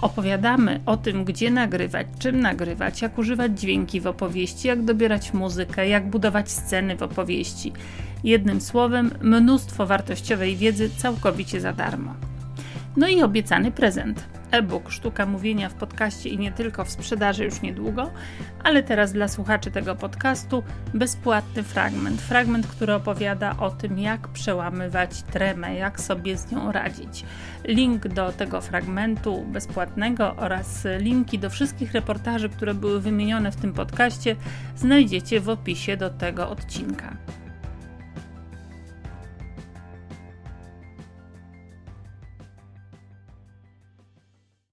Opowiadamy o tym, gdzie nagrywać, czym nagrywać, jak używać dźwięki w opowieści, jak dobierać muzykę, jak budować sceny w opowieści. Jednym słowem, mnóstwo wartościowej wiedzy całkowicie za darmo. No i obiecany prezent e-book Sztuka Mówienia w podcaście i nie tylko w sprzedaży już niedługo, ale teraz dla słuchaczy tego podcastu bezpłatny fragment. Fragment, który opowiada o tym, jak przełamywać tremę, jak sobie z nią radzić. Link do tego fragmentu bezpłatnego oraz linki do wszystkich reportaży, które były wymienione w tym podcaście, znajdziecie w opisie do tego odcinka.